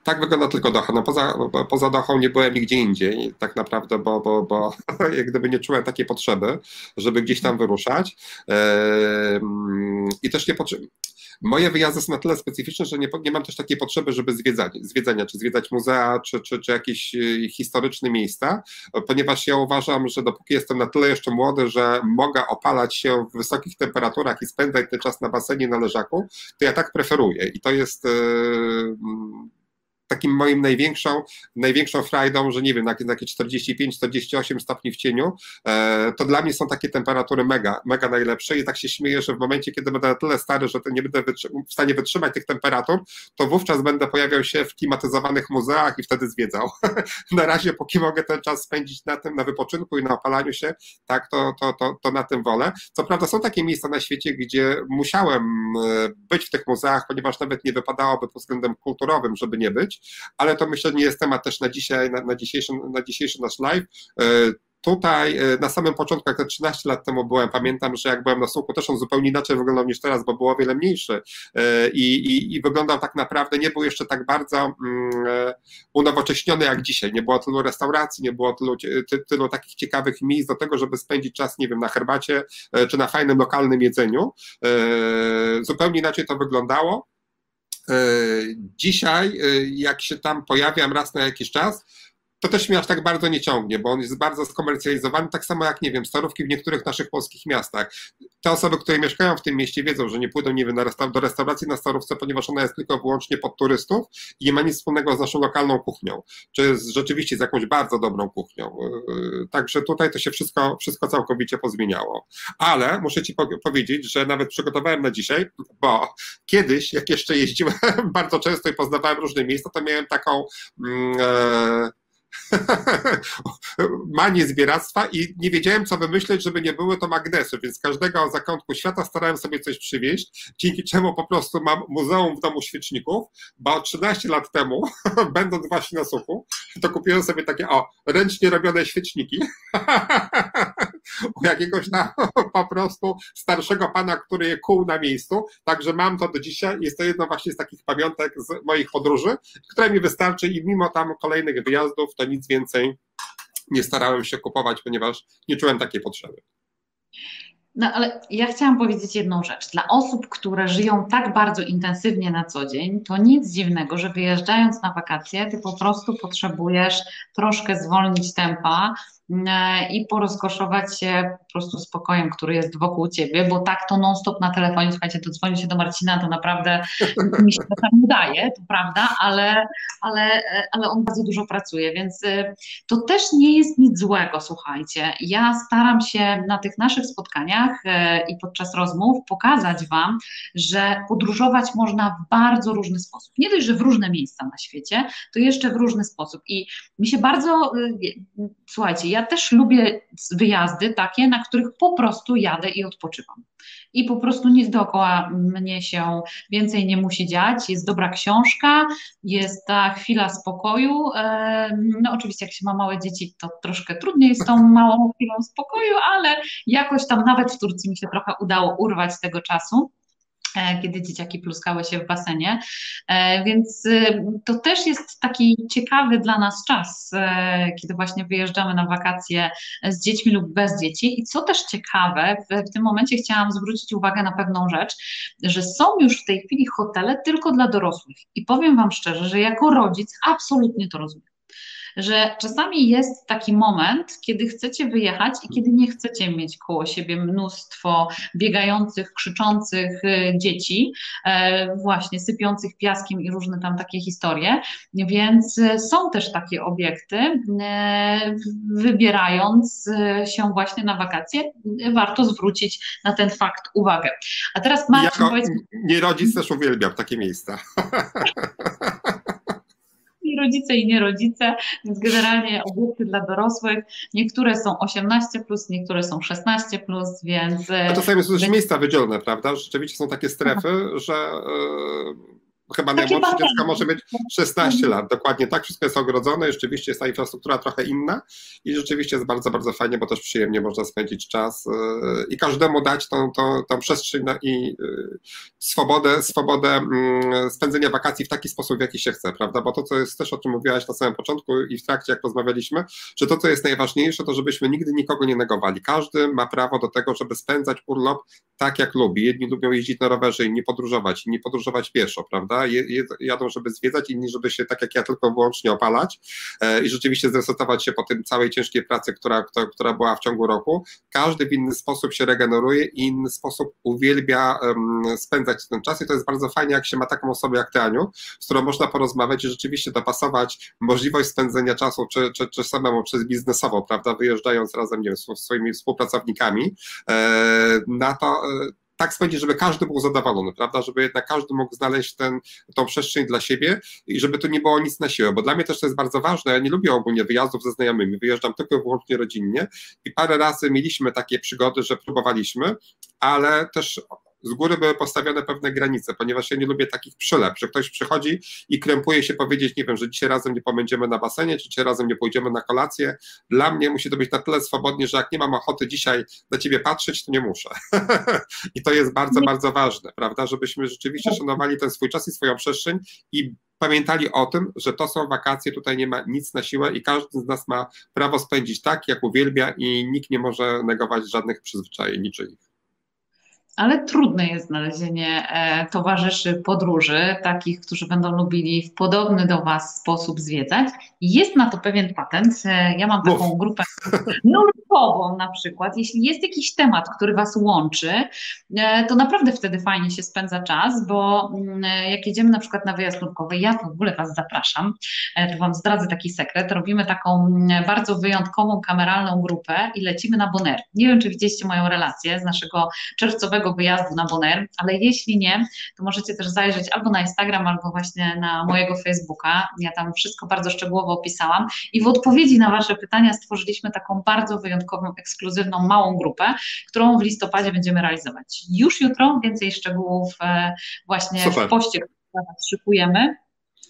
Tak wygląda tylko Doha. No poza, poza nie byłem nigdzie indziej, tak naprawdę, bo, bo, bo jak gdyby nie czułem takiej potrzeby, żeby gdzieś tam wyruszać. I też nie potrzebujemy. Moje wyjazdy są na tyle specyficzne, że nie, nie mam też takiej potrzeby, żeby zwiedzać, zwiedzania, czy zwiedzać muzea, czy, czy, czy jakieś e, historyczne miejsca, ponieważ ja uważam, że dopóki jestem na tyle jeszcze młody, że mogę opalać się w wysokich temperaturach i spędzać ten czas na basenie, na leżaku, to ja tak preferuję. I to jest takim moim największą, największą frajdą, że nie wiem, takie 45-48 stopni w cieniu, e, to dla mnie są takie temperatury mega, mega najlepsze i tak się śmieję, że w momencie, kiedy będę na tyle stary, że nie będę w stanie wytrzymać tych temperatur, to wówczas będę pojawiał się w klimatyzowanych muzeach i wtedy zwiedzał. na razie, póki mogę ten czas spędzić na tym, na wypoczynku i na opalaniu się, tak, to, to, to, to na tym wolę. Co prawda są takie miejsca na świecie, gdzie musiałem e, być w tych muzeach, ponieważ nawet nie wypadałoby pod względem kulturowym, żeby nie być, ale to myślę, nie jest temat też na dzisiaj, na, na, dzisiejszy, na dzisiejszy nasz live. E, tutaj e, na samym początku, jak te 13 lat temu byłem, pamiętam, że jak byłem na słuchu, też on zupełnie inaczej wyglądał niż teraz, bo było o wiele mniejszy e, i, i, i wyglądał tak naprawdę, nie był jeszcze tak bardzo um, unowocześniony jak dzisiaj. Nie było tylu restauracji, nie było tylu, ty, tylu takich ciekawych miejsc do tego, żeby spędzić czas, nie wiem, na herbacie czy na fajnym lokalnym jedzeniu. Zupełnie inaczej to wyglądało. E, dzisiaj, e, jak się tam pojawiam raz na jakiś czas, to też mnie aż tak bardzo nie ciągnie, bo on jest bardzo skomercjalizowany, tak samo jak, nie wiem, starówki w niektórych naszych polskich miastach. Te osoby, które mieszkają w tym mieście wiedzą, że nie pójdą, nie wiem, do restauracji na starówce, ponieważ ona jest tylko wyłącznie pod turystów i nie ma nic wspólnego z naszą lokalną kuchnią, czy rzeczywiście z jakąś bardzo dobrą kuchnią. Yy, także tutaj to się wszystko, wszystko całkowicie pozmieniało. Ale muszę Ci powiedzieć, że nawet przygotowałem na dzisiaj, bo kiedyś, jak jeszcze jeździłem bardzo często i poznawałem różne miejsca, to miałem taką... Yy, manię zbieractwa i nie wiedziałem, co wymyśleć, żeby nie były to magnesy, więc każdego zakątku świata starałem sobie coś przywieźć, dzięki czemu po prostu mam muzeum w domu świeczników, bo 13 lat temu, będąc właśnie na suchu, to kupiłem sobie takie, o, ręcznie robione świeczniki. U jakiegoś tam po prostu starszego pana, który je kuł na miejscu, także mam to do dzisiaj, jest to jedno właśnie z takich pamiątek z moich podróży, które mi wystarczy i mimo tam kolejnych wyjazdów, to nic więcej nie starałem się kupować, ponieważ nie czułem takiej potrzeby. No ale ja chciałam powiedzieć jedną rzecz. Dla osób, które żyją tak bardzo intensywnie na co dzień, to nic dziwnego, że wyjeżdżając na wakacje, ty po prostu potrzebujesz troszkę zwolnić tempa, i porozkoszować się po prostu spokojem, który jest wokół ciebie, bo tak to non-stop na telefonie, słuchajcie, to dzwoni się do Marcina, to naprawdę mi się tam udaje, to prawda, ale, ale, ale on bardzo dużo pracuje, więc e, to też nie jest nic złego, słuchajcie. Ja staram się na tych naszych spotkaniach e, i podczas rozmów pokazać Wam, że podróżować można w bardzo różny sposób. Nie dość, że w różne miejsca na świecie, to jeszcze w różny sposób. I mi się bardzo, słuchajcie, ja też lubię wyjazdy takie, na których po prostu jadę i odpoczywam. I po prostu nic dookoła mnie się więcej nie musi dziać. Jest dobra książka, jest ta chwila spokoju. No oczywiście, jak się ma małe dzieci, to troszkę trudniej jest tą małą chwilą spokoju, ale jakoś tam nawet w Turcji mi się trochę udało urwać tego czasu. E, kiedy dzieciaki pluskały się w basenie. E, więc y, to też jest taki ciekawy dla nas czas, e, kiedy właśnie wyjeżdżamy na wakacje z dziećmi lub bez dzieci. I co też ciekawe, w, tym momencie chciałam zwrócić uwagę na pewną rzecz, że są już w tej chwili hotele tylko dla dorosłych. I powiem Wam szczerze, że jako rodzic absolutnie to rozumiem że czasami jest taki moment, kiedy chcecie wyjechać i kiedy nie chcecie mieć koło siebie mnóstwo biegających, krzyczących y, dzieci, e, właśnie sypiących piaskiem i różne tam takie historie. Więc y, są też takie obiekty. E, wybierając się właśnie na wakacje, warto zwrócić na ten fakt uwagę. A teraz Marcin, jako powiedz... Nie rodzic też uwielbiam takie miejsca. rodzice i nie rodzice, więc generalnie obiekty dla dorosłych, niektóre są 18, plus, niektóre są 16, plus, więc. A czasami są też miejsca wydzielone, prawda? Rzeczywiście są takie strefy, że. Chyba najmłodsze dziecko może mieć 16 mhm. lat, dokładnie tak, wszystko jest ogrodzone, rzeczywiście jest ta infrastruktura trochę inna i rzeczywiście jest bardzo, bardzo fajnie, bo też przyjemnie można spędzić czas yy, i każdemu dać tą, tą, tą przestrzeń i yy, swobodę, swobodę mm, spędzenia wakacji w taki sposób, w jaki się chce, prawda, bo to, co jest też, o czym mówiłaś na samym początku i w trakcie, jak rozmawialiśmy, że to, co jest najważniejsze, to żebyśmy nigdy nikogo nie negowali. Każdy ma prawo do tego, żeby spędzać urlop tak, jak lubi. Jedni lubią jeździć na rowerze, inni podróżować, inni podróżować pieszo, prawda, jadą, żeby zwiedzać, inni, żeby się tak jak ja tylko wyłącznie opalać e, i rzeczywiście zresetować się po tym całej ciężkiej pracy, która, która była w ciągu roku. Każdy w inny sposób się regeneruje i inny sposób uwielbia spędzać ten czas. I to jest bardzo fajnie, jak się ma taką osobę jak Ty, Aniu, z którą można porozmawiać i rzeczywiście dopasować możliwość spędzenia czasu, czy, czy, czy samemu, czy biznesowo, prawda, wyjeżdżając razem, nie wiem, z swoimi współpracownikami, e, na to, e, tak spędzić, żeby każdy był zadowolony, prawda, żeby jednak każdy mógł znaleźć ten, tą przestrzeń dla siebie i żeby to nie było nic na siłę, bo dla mnie też to jest bardzo ważne, ja nie lubię ogólnie wyjazdów ze znajomymi, wyjeżdżam tylko i wyłącznie rodzinnie i parę razy mieliśmy takie przygody, że próbowaliśmy, ale też z góry były postawione pewne granice, ponieważ ja nie lubię takich przylep, że ktoś przychodzi i krępuje się powiedzieć, nie wiem, że dzisiaj razem nie pomędziemy na basenie, czy dzisiaj razem nie pójdziemy na kolację. Dla mnie musi to być na tyle swobodnie, że jak nie mam ochoty dzisiaj na ciebie patrzeć, to nie muszę. I to jest bardzo, bardzo ważne, prawda, żebyśmy rzeczywiście szanowali ten swój czas i swoją przestrzeń i pamiętali o tym, że to są wakacje, tutaj nie ma nic na siłę i każdy z nas ma prawo spędzić tak, jak uwielbia i nikt nie może negować żadnych przyzwyczajeń niczyich ale trudne jest znalezienie e, towarzyszy podróży, takich, którzy będą lubili w podobny do Was sposób zwiedzać. Jest na to pewien patent. E, ja mam taką Uf. grupę nurkową na przykład. Jeśli jest jakiś temat, który Was łączy, e, to naprawdę wtedy fajnie się spędza czas, bo mm, jak jedziemy na przykład na wyjazd nurkowy, ja w ogóle Was zapraszam, tu Wam zdradzę taki sekret, robimy taką mm, bardzo wyjątkową, kameralną grupę i lecimy na Bonaire. Nie wiem, czy widzieliście moją relację z naszego czerwcowego wyjazdu na Bonaire, ale jeśli nie, to możecie też zajrzeć albo na Instagram, albo właśnie na mojego Facebooka. Ja tam wszystko bardzo szczegółowo opisałam i w odpowiedzi na Wasze pytania stworzyliśmy taką bardzo wyjątkową, ekskluzywną, małą grupę, którą w listopadzie będziemy realizować. Już jutro więcej szczegółów e, właśnie Super. w poście, który szykujemy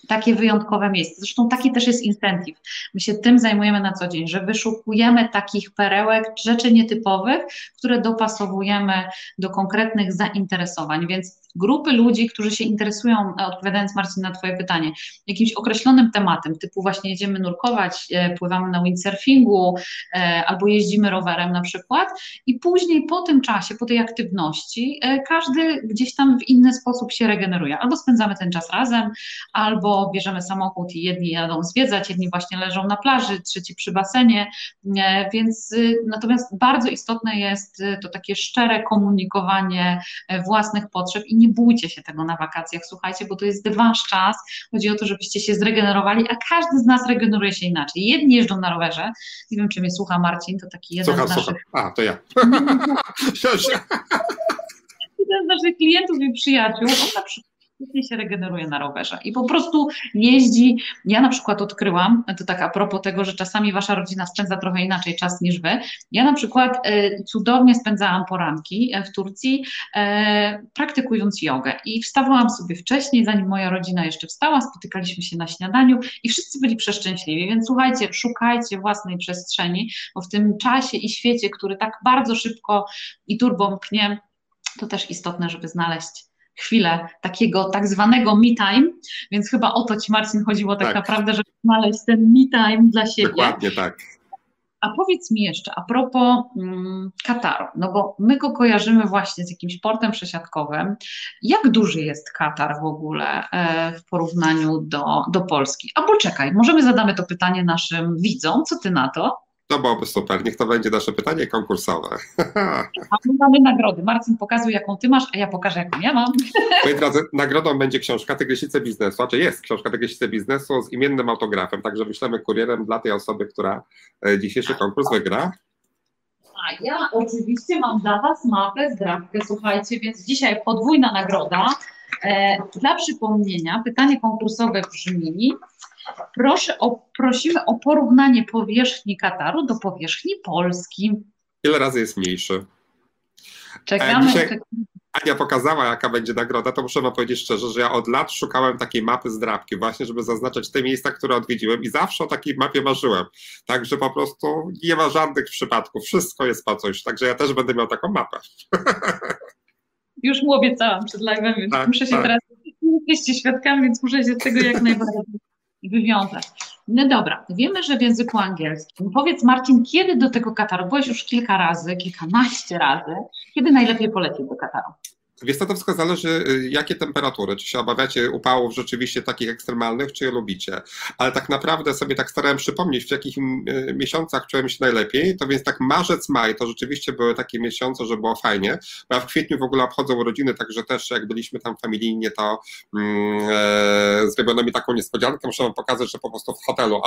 takie wyjątkowe miejsce. Zresztą taki też jest incentyw. My się tym zajmujemy na co dzień, że wyszukujemy takich perełek, rzeczy nietypowych, które dopasowujemy do konkretnych zainteresowań. Więc grupy ludzi, którzy się interesują, e, odpowiadając Marcin na Twoje pytanie, jakimś określonym tematem, typu właśnie jedziemy nurkować, e, pływamy na windsurfingu e, albo jeździmy rowerem na przykład i później po tym czasie, po tej aktywności, każdy gdzieś tam w inny sposób się regeneruje. Albo spędzamy ten czas razem, albo bierzemy samochód i jedni jadą zwiedzać, jedni właśnie leżą na plaży, trzeci przy basenie, więc natomiast bardzo istotne jest to takie szczere komunikowanie własnych potrzeb i nie bójcie się tego na wakacjach, słuchajcie, bo to jest wasz czas. Chodzi o to, żebyście się zregenerowali, a każdy z nas regeneruje się inaczej. Jedni jeżdżą na rowerze, nie wiem, czy mnie słucha Marcin, to taki jeden słucham, z naszych... Słucham. A, to ja. jeden z naszych klientów i przyjaciół, on na przykład świetnie się regeneruje na rowerze i po prostu jeździ. Ja na przykład odkryłam, to tak a propos tego, że czasami wasza rodzina spędza trochę inaczej czas niż wy. Ja na przykład e, cudownie spędzałam poranki e, w Turcji, e, praktykując jogę i wstawałam sobie wcześniej, zanim moja rodzina jeszcze wstała, spotykaliśmy się na śniadaniu i wszyscy byli przeszczęśliwi, więc słuchajcie, szukajcie własnej przestrzeni, bo w tym czasie i świecie, który tak bardzo szybko i turbo mknie, to też istotne, żeby znaleźć chwilę takiego tak zwanego me time, więc chyba o to Ci Marcin chodziło tak, tak. naprawdę, żeby znaleźć ten me time dla siebie. Dokładnie tak. A powiedz mi jeszcze a propos mm, Kataru, no bo my go kojarzymy właśnie z jakimś portem przesiadkowym. Jak duży jest Katar w ogóle e, w porównaniu do, do Polski? Albo czekaj, możemy zadamy to pytanie naszym widzom. Co ty na to? To byłoby super. Niech to będzie nasze pytanie konkursowe. A my mamy nagrody. Marcin, pokazuj, jaką ty masz, a ja pokażę, jaką ja mam. Moi drodzy, nagrodą będzie książka Tygrysice Biznesu, czy znaczy jest książka Tygrysice Biznesu z imiennym autografem, także wyślemy kurierem dla tej osoby, która e, dzisiejszy konkurs wygra. A ja oczywiście mam dla Was mapę, zdrawkę, słuchajcie, więc dzisiaj podwójna nagroda. E, dla przypomnienia, pytanie konkursowe brzmi, Proszę o, prosimy o porównanie powierzchni Kataru do powierzchni Polski. Ile razy jest mniejszy? Czekamy. E, dzisiaj Ania pokazała, jaka będzie nagroda, to muszę wam powiedzieć szczerze, że ja od lat szukałem takiej mapy z drapki, właśnie, żeby zaznaczać te miejsca, które odwiedziłem i zawsze o takiej mapie marzyłem. Także po prostu nie ma żadnych przypadków, wszystko jest po coś, także ja też będę miał taką mapę. Już mu obiecałam przed live'em, tak, muszę się tak. teraz, jesteście świadkami, więc muszę się z tego jak najbardziej wywiązać. No dobra, wiemy, że w języku angielskim. Powiedz Marcin, kiedy do tego Kataru? Byłeś już kilka razy, kilkanaście razy. Kiedy najlepiej polecieć do Kataru? Wiesz, to wszystko zależy, y, jakie temperatury, czy się obawiacie upałów rzeczywiście takich ekstremalnych, czy je lubicie. Ale tak naprawdę sobie tak starałem przypomnieć, w jakich y, miesiącach czułem się najlepiej, to więc tak marzec, maj to rzeczywiście były takie miesiące, że było fajnie, bo ja w kwietniu w ogóle obchodzę urodziny, także też jak byliśmy tam familijnie, to mm, e, zrobiono mi taką niespodziankę, muszę wam pokazać, że po prostu w hotelu,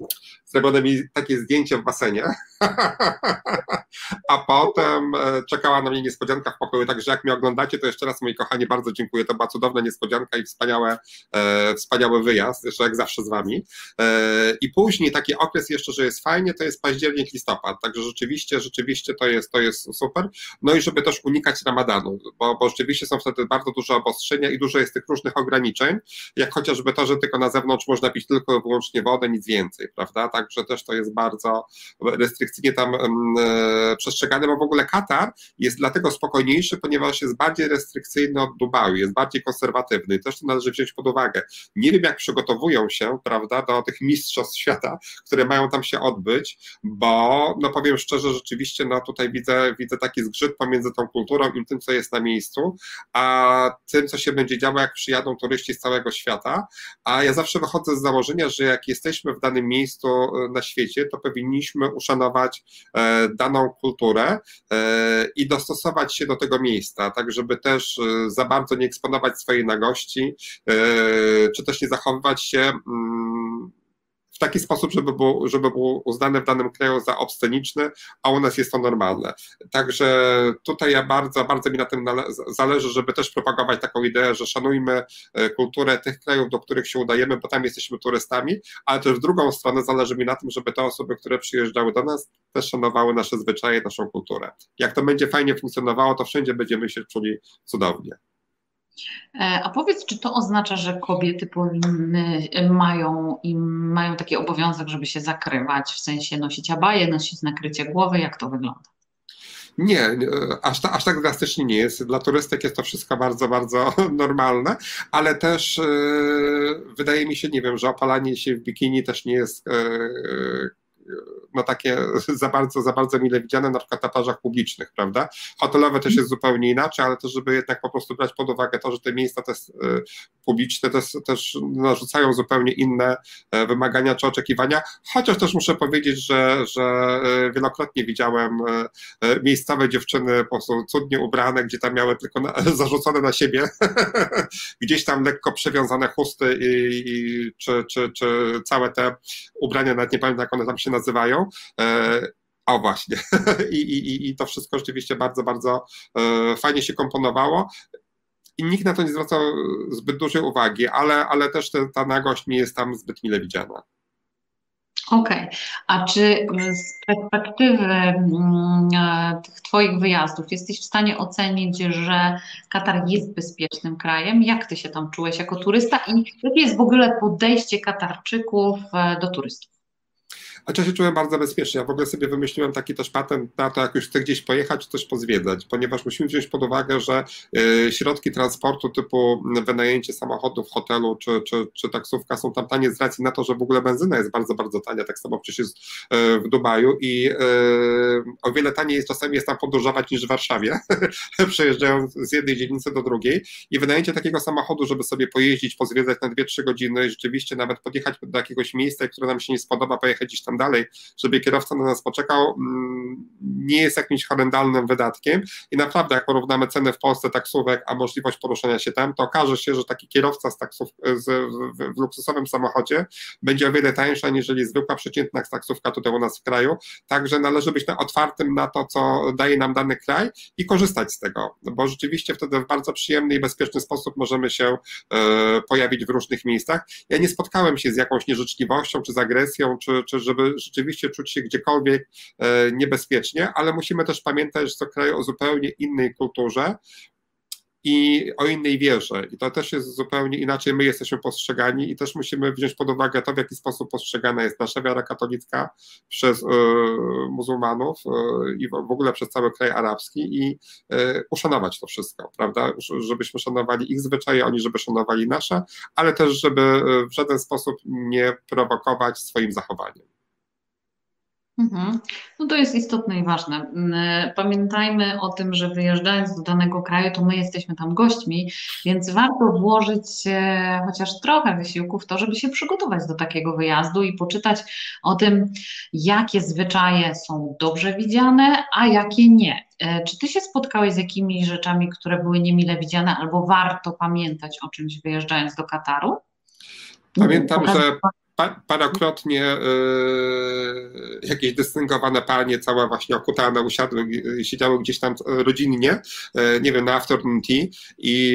o, zrobione mi takie zdjęcie w basenie, a potem e, czekała na mnie niespodzianka w pokoju, także jak mnie oglądacie, to jeszcze raz moi kochani bardzo dziękuję, to była cudowna niespodzianka i wspaniałe, e, wspaniały wyjazd, jeszcze jak zawsze z wami. E, I później taki okres jeszcze, że jest fajnie, to jest październik, listopad, także rzeczywiście, rzeczywiście to jest, to jest super. No i żeby też unikać ramadanu, bo, bo rzeczywiście są wtedy bardzo duże obostrzenia i dużo jest tych różnych ograniczeń, jak chociażby to, że tylko na zewnątrz można pić tylko i wyłącznie wodę, nic więcej, prawda? Także też to jest bardzo restrykcyjnie tam e, przestrzegane, bo w ogóle Katar jest dlatego spokojniejszy, ponieważ jest bardziej restrykcyjny od Dubaju, jest bardziej konserwatywny też to należy wziąć pod uwagę. Nie wiem, jak przygotowują się, prawda, do tych mistrzostw świata, które mają tam się odbyć, bo, no powiem szczerze, rzeczywiście, no tutaj widzę, widzę taki zgrzyt pomiędzy tą kulturą i tym, co jest na miejscu, a tym, co się będzie działo, jak przyjadą turyści z całego świata, a ja zawsze wychodzę z założenia, że jak jesteśmy w danym miejscu e, na świecie, to powinniśmy uszanować e, daną kulturę e, i dostosować się do tego miejsca, tak żeby też za bardzo nie eksponować swojej nagości, czy też nie zachowywać się mm, w taki sposób, żeby było, żeby było uznane w danym kraju za obsceniczne, a u nas jest to normalne. Także tutaj ja bardzo, bardzo mi na tym zależy, żeby też propagować taką ideę, że szanujmy e, kulturę tych krajów, do których się udajemy, bo tam jesteśmy turystami, ale też w drugą stronę zależy mi na tym, żeby te osoby, które przyjeżdżały do nas, też szanowały nasze zwyczaje, naszą kulturę. Jak to będzie fajnie funkcjonowało, to wszędzie będziemy się czuli cudownie. E, a powiedz, czy to oznacza, że kobiety powinny, e, mają, mają taki obowiązek, żeby się zakrywać, w sensie nosić abaje, nosić nakrycie głowy? Jak to wygląda? Nie, aż, ta, aż tak drastycznie nie jest. Dla turystek jest to wszystko bardzo, bardzo normalne, ale też yy, wydaje mi się, nie wiem, że opalanie się w bikini też nie jest yy, no takie za bardzo, za bardzo mile widziane na przykład na plażach publicznych, prawda? Hotelowe też jest zupełnie inaczej, ale też, żeby jednak po prostu brać pod uwagę to, że te miejsca też e, publiczne też, też narzucają zupełnie inne e, wymagania czy oczekiwania, chociaż też muszę powiedzieć, że, że e, wielokrotnie widziałem miejscowe dziewczyny po prostu cudnie ubrane, gdzie tam miały tylko na, zarzucone na siebie gdzieś tam lekko przewiązane chusty i, i czy, czy, czy całe te ubrania, nawet nie pamiętam jak one tam się nazywają. E, o właśnie. I, i, I to wszystko rzeczywiście bardzo, bardzo e, fajnie się komponowało. I nikt na to nie zwracał zbyt dużej uwagi, ale, ale też te, ta nagość nie jest tam zbyt mile widziana. Okej, okay. a czy z perspektywy mm, e, tych Twoich wyjazdów jesteś w stanie ocenić, że Katar jest bezpiecznym krajem? Jak Ty się tam czułeś jako turysta i jakie jest w ogóle podejście Katarczyków do turystów? A ja się czułem bardzo bezpiecznie. Ja w ogóle sobie wymyśliłem taki też patent na to, jak już chcę gdzieś pojechać, coś pozwiedzać, ponieważ musimy wziąć pod uwagę, że y, środki transportu typu wynajęcie samochodu w hotelu czy, czy, czy taksówka są tam tanie z racji na to, że w ogóle benzyna jest bardzo, bardzo tania, tak samo przecież jest y, w Dubaju i y, o wiele taniej jest czasami jest tam podróżować niż w Warszawie, przejeżdżając z jednej dzielnicy do drugiej i wynajęcie takiego samochodu, żeby sobie pojeździć, pozwiedzać na 2-3 godziny, rzeczywiście nawet podjechać do jakiegoś miejsca, które nam się nie spodoba, pojechać gdzieś tam dalej, żeby kierowca na nas poczekał, mm, nie jest jakimś horrendalnym wydatkiem i naprawdę jak porównamy ceny w Polsce taksówek, a możliwość poruszania się tam, to okaże się, że taki kierowca z taksów, z, w, w luksusowym samochodzie będzie o wiele tańszy, aniżeli zwykła przeciętna taksówka tutaj u nas w kraju, także należy być otwartym na to, co daje nam dany kraj i korzystać z tego, bo rzeczywiście wtedy w bardzo przyjemny i bezpieczny sposób możemy się e, pojawić w różnych miejscach. Ja nie spotkałem się z jakąś nieżyczliwością, czy z agresją, czy, czy żeby rzeczywiście czuć się gdziekolwiek e, niebezpiecznie, ale musimy też pamiętać, że to kraj o zupełnie innej kulturze, i o innej wierze. I to też jest zupełnie inaczej my jesteśmy postrzegani i też musimy wziąć pod uwagę to, w jaki sposób postrzegana jest nasza wiara katolicka przez y, muzułmanów y, i w, ogóle przez cały kraj arabski i y, uszanować to wszystko, prawda? Żebyśmy szanowali ich zwyczaje, oni żeby szanowali nasze, ale też żeby w żaden sposób nie prowokować swoim zachowaniem. Mhm. No to jest istotne i ważne. Mm, pamiętajmy o tym, że wyjeżdżając do danego kraju, to my jesteśmy tam gośćmi, więc warto włożyć chociaż trochę wysiłku w to, żeby się przygotować do takiego wyjazdu i poczytać o tym, jakie zwyczaje są dobrze widziane, a jakie nie. E, czy ty się spotkałeś z jakimiś rzeczami, które były niemile widziane, albo warto pamiętać o czymś wyjeżdżając do Kataru? Pamiętam, że parokrotnie yy, jakieś dystyngowane panie, całe właśnie okutane, usiadły, siedziały gdzieś tam rodzinnie, yy, nie wiem, na afternoon tea. I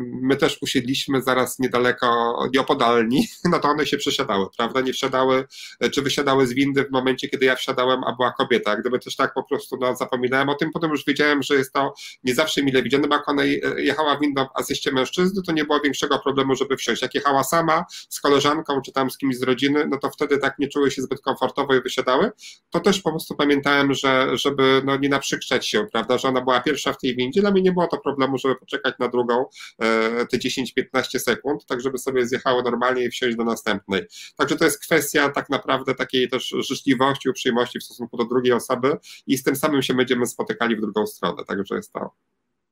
my też usiedliśmy zaraz niedaleko, nieopodalni, no to one się przesiadały, prawda, nie wsiadały, czy wysiadały z windy w momencie, kiedy ja wsiadałem, a była kobieta, gdyby też tak po prostu, no, zapominałem o tym, potem już wiedziałem, że jest to nie zawsze mile widziane, bo jak ona jechała windą a asyście mężczyzny, to nie było większego problemu, żeby wsiąść, jak jechała sama, z koleżanką, czy tam z kimś z rodziny, no to wtedy tak nie czuły się zbyt komfortowo i wysiadały, to też po prostu pamiętałem, że żeby no, nie naprzykrzać się, prawda, że ona była pierwsza w tej windzie, dla mnie nie było to problemu, żeby poczekać na drugą e, te 10-15 sekund, tak żeby sobie zjechały normalnie i wsiąść do następnej. Także to jest kwestia tak naprawdę takiej też życzliwości, uprzejmości w stosunku do drugiej osoby i z tym samym się będziemy spotykali w drugą stronę, także jest to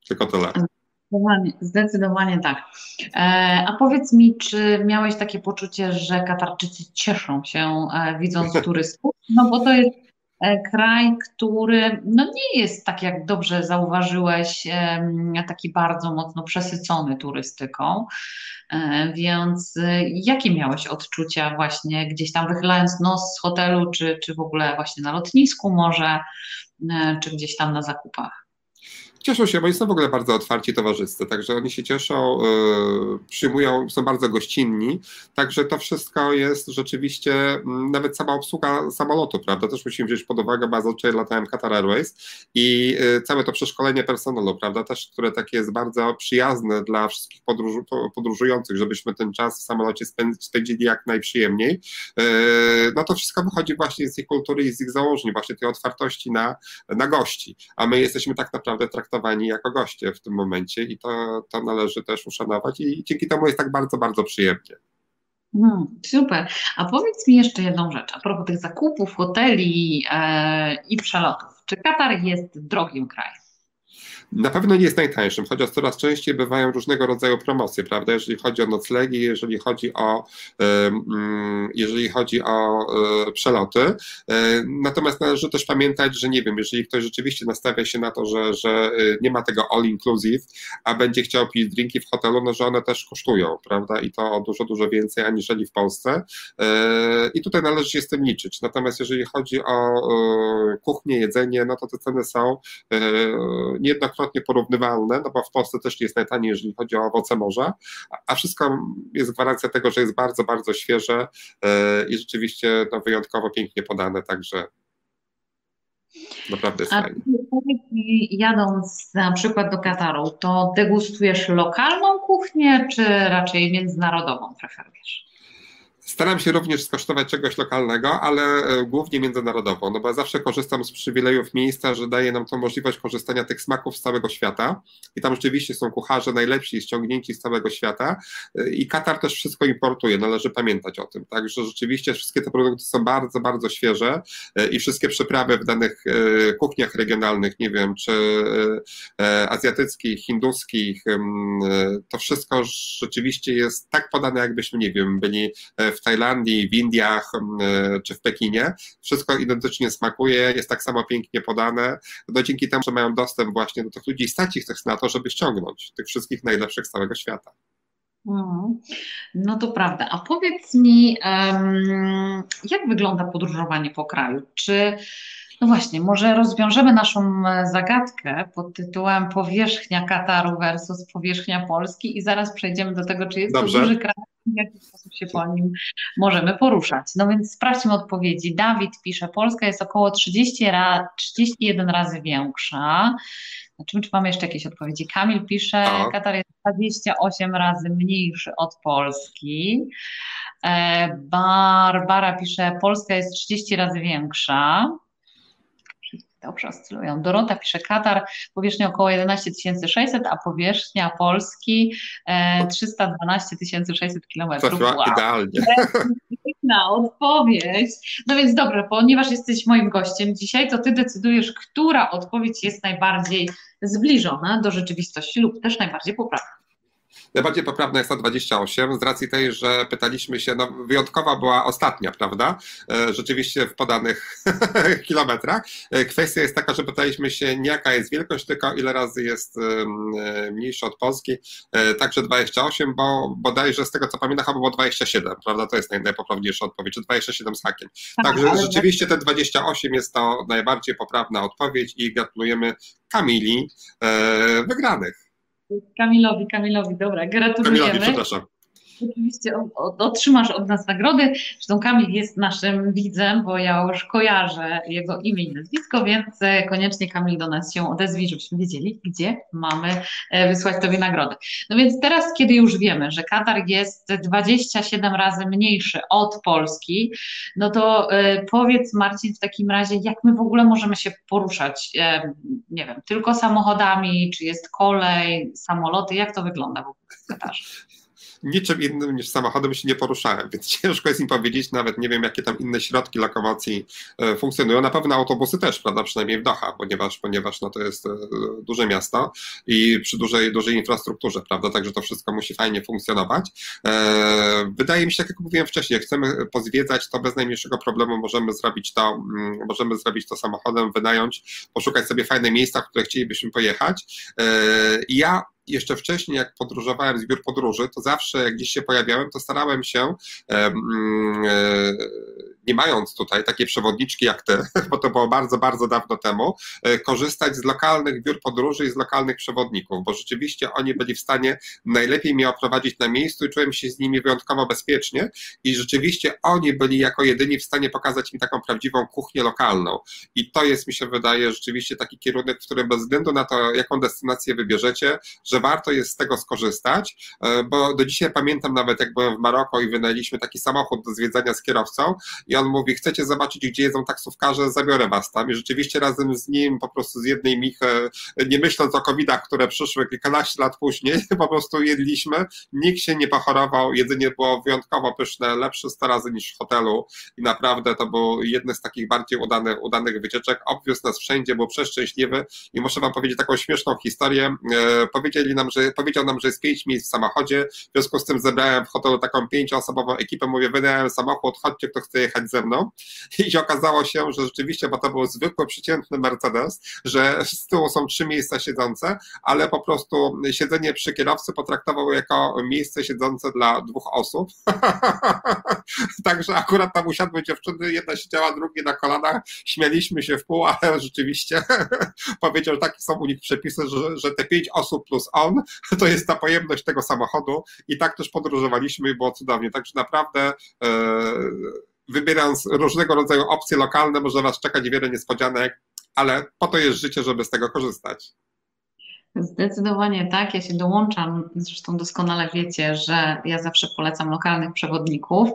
tylko tyle. Zdecydowanie, zdecydowanie tak. E, a powiedz mi, czy miałeś takie poczucie, że Katarczycy cieszą się e, widząc turystów? No bo to jest e, kraj, który no nie jest tak jak dobrze zauważyłeś, taki bardzo mocno przesycony turystyką. Więc jakie miałeś odczucia właśnie gdzieś tam wychylając nos z hotelu, czy, czy w ogóle właśnie na lotnisku może, czy gdzieś tam na zakupach? Cieszą się, bo oni są w ogóle bardzo otwarci towarzyscy, także oni się cieszą, yy, przyjmują, są bardzo gościnni, także to wszystko jest rzeczywiście, yy, nawet sama obsługa samolotu, prawda, też musimy wziąć pod uwagę, bo zazwyczaj latałem Qatar Airways i yy, całe to przeszkolenie personelu, prawda, też, które takie jest bardzo przyjazne dla wszystkich podróżu, podróżujących, żebyśmy ten czas w samolocie spędzili jak najprzyjemniej, yy, no to wszystko wychodzi właśnie z ich kultury i z ich założeń, właśnie tej otwartości na, na gości, a my jesteśmy tak naprawdę traktowani traktowani jako goście w tym momencie i to, to należy też uszanować i dzięki temu jest tak bardzo, bardzo przyjemnie. Hmm, super. A powiedz mi jeszcze jedną rzecz a propos tych zakupów, hoteli e, i przelotów. Czy Katar jest drogim krajem? Na pewno nie jest najtańszym, chociaż coraz częściej bywają różnego rodzaju promocje, prawda, jeżeli chodzi o noclegi, jeżeli chodzi o, mm, jeżeli chodzi o e, przeloty. E, natomiast należy też pamiętać, że nie wiem, jeżeli ktoś rzeczywiście nastawia się na to, że, że e, nie ma tego all inclusive, a będzie chciał pić drinki w hotelu, no że one też kosztują, prawda, i to dużo, dużo więcej aniżeli w Polsce. I tutaj należy się z tym liczyć. Natomiast jeżeli chodzi o kuchnię, jedzenie, no to te ceny są niejednokrotnie wielokrotnie porównywalne, no bo w Polsce też nie jest najtaniej, jeżeli chodzi o owoce morza, a wszystko jest gwarancja tego, że jest bardzo, bardzo świeże e, i rzeczywiście no, wyjątkowo pięknie podane, także naprawdę jest A fajnie. Jadąc na przykład do Kataru, to degustujesz lokalną kuchnię, czy raczej międzynarodową preferujesz? Staram się również skosztować czegoś lokalnego, ale e, głównie międzynarodowo, no bo ja zawsze korzystam z przywilejów miejsca, że daje nam to możliwość korzystania tych smaków z całego świata. I tam rzeczywiście są kucharze najlepsi, ściągnięci z całego świata. E, i Katar też wszystko importuje, należy pamiętać o tym, także rzeczywiście wszystkie te produkty są bardzo, bardzo świeże e, i wszystkie przyprawy w danych kuchniach regionalnych, nie wiem, czy azjatyckich, hinduskich, to wszystko rzeczywiście jest tak podane, jakbyśmy, nie wiem, byli w Tajlandii, w Indiach e, czy w Pekinie. Wszystko identycznie smakuje, jest tak samo pięknie podane. No dzięki temu, że mają dostęp właśnie do tych ludzi, stać ich też na to, żeby ściągnąć tych wszystkich najlepszych z całego świata. Mhm. No to prawda. A powiedz mi, jak wygląda podróżowanie po kraju? Czy no właśnie, może rozwiążemy naszą e, zagadkę pod tytułem powierzchnia Kataru versus powierzchnia Polski i zaraz przejdziemy do tego, czy jest Dobrze. to duży kraj, w jaki sposób się po nim możemy poruszać. No więc sprawdźmy odpowiedzi. Dawid pisze, Polska jest około 30 ra 31 razy większa. Zobaczymy, czy mamy jeszcze jakieś odpowiedzi. Kamil pisze, tak. Katar jest 28 razy mniejszy od Polski. E, Barbara pisze, Polska jest 30 razy większa. Dobrze oscylują. Dorota pisze Katar, powierzchnia około 11 600, a powierzchnia Polski e, 312 600 kilometrów. Wow. idealnie. Piękna odpowiedź. No więc dobrze, ponieważ jesteś moim gościem dzisiaj, to ty decydujesz, która odpowiedź jest najbardziej zbliżona do rzeczywistości lub też najbardziej poprawna. Najbardziej poprawna jest ta 28, z racji tej, że pytaliśmy się, no wyjątkowa była ostatnia, prawda? E, rzeczywiście w podanych kilometrach. E, kwestia jest taka, że pytaliśmy się nie jaka jest wielkość, tylko ile razy jest e, mniejsza od Polski. Także 28, bo bodajże z tego co pamiętam, chyba było 27, prawda? To jest najpoprawniejsza odpowiedź, czy 27 z hakiem. Tak, Także rzeczywiście te 28 jest to najbardziej poprawna odpowiedź i gratulujemy Kamili wygranych. Kamilowi, Kamilowi, dobra, gratulujemy. Kamilowi, przepraszam oczywiście otrzymasz od nas nagrody. Zresztą Kamil jest naszym widzem, bo ja już kojarzę jego imię i nazwisko, więc e, koniecznie Kamil do nas się odezwij, żebyśmy wiedzieli, gdzie mamy e, wysłać Tobie nagrody. No więc teraz, kiedy już wiemy, że Katar jest 27 razy mniejszy od Polski, no to e, powiedz Marcin w takim razie, jak my w ogóle możemy się poruszać, nie wiem, tylko samochodami, czy jest kolej, samoloty, jak to wygląda w ogóle w Katarze? Niczym innym niż samochodem się nie poruszałem, więc ciężko jest im powiedzieć, nawet nie wiem, jakie tam inne środki lokomocji e, funkcjonują. Na pewno autobusy też, prawda, przynajmniej w Doha, ponieważ, ponieważ no, to jest e, duże miasto i przy dużej, dużej infrastrukturze, prawda, także to wszystko musi fajnie funkcjonować. E, wydaje mi się, tak jak mówiłem wcześniej, jak chcemy pozwiedzać, to bez najmniejszego problemu możemy zrobić to, mm, możemy zrobić to samochodem, wynająć, poszukać sobie fajne miejsca, w które chcielibyśmy pojechać. Ja jeszcze wcześniej, jak podróżowałem z biur podróży, to zawsze jak gdzieś się pojawiałem, to starałem się, nie mając tutaj takiej przewodniczki jak ty, bo to było bardzo, bardzo dawno temu, e, korzystać z lokalnych biur podróży i z lokalnych przewodników, bo rzeczywiście oni byli w stanie najlepiej mnie oprowadzić na miejscu i czułem się z nimi wyjątkowo bezpiecznie i rzeczywiście oni byli jako jedyni w stanie pokazać mi taką prawdziwą kuchnię lokalną. I to jest, mi się wydaje, rzeczywiście taki kierunek, w którym bez względu na to, jaką destynację wybierzecie, że warto jest z tego skorzystać, e, bo do dzisiaj pamiętam nawet jak byłem w Maroko i wynajęliśmy taki samochód do zwiedzania z kierowcą i on mówi, chcecie zobaczyć, gdzie jedzą taksówkarze, zabiorę was tam. I rzeczywiście razem z nim po prostu z jednej michy, nie myśląc o covidach, które przyszły kilkanaście lat później, po prostu jedliśmy, nikt się nie pochorował, jedzenie było wyjątkowo pyszne, lepsze 100 razy niż w hotelu. I naprawdę to był jedne z takich bardziej udanych, udanych wycieczek, obwiózł nas wszędzie, był przeszczęśliwy. I muszę wam powiedzieć taką śmieszną historię, e, powiedzieli nam, że, powiedział nam, że jest pięć miejsc w samochodzie, w związku z tym zebrałem w hotelu taką pięcioosobową ekipę, mówię, wynająłem samochód, chodźcie, kto chce jechać ze mną i okazało się, że rzeczywiście, bo to był zwykły, przeciętny Mercedes, że z tyłu są trzy miejsca siedzące, ale po prostu siedzenie przy kierowcy potraktował jako miejsce siedzące dla dwóch osób. Także akurat tam usiadły dziewczyny, jedna siedziała, drugie na kolanach, śmialiśmy się w pół, ale rzeczywiście powiedział, że takie są u nich przepisy, że, że te pięć osób plus on, to jest ta pojemność tego samochodu i tak też podróżowaliśmy i było cudownie. Także naprawdę e, wybierając różnego rodzaju opcje lokalne, może Was czekać wiele niespodzianek, ale po to jest życie, żeby z tego korzystać. Zdecydowanie tak. Ja się dołączam. Zresztą doskonale wiecie, że ja zawsze polecam lokalnych przewodników.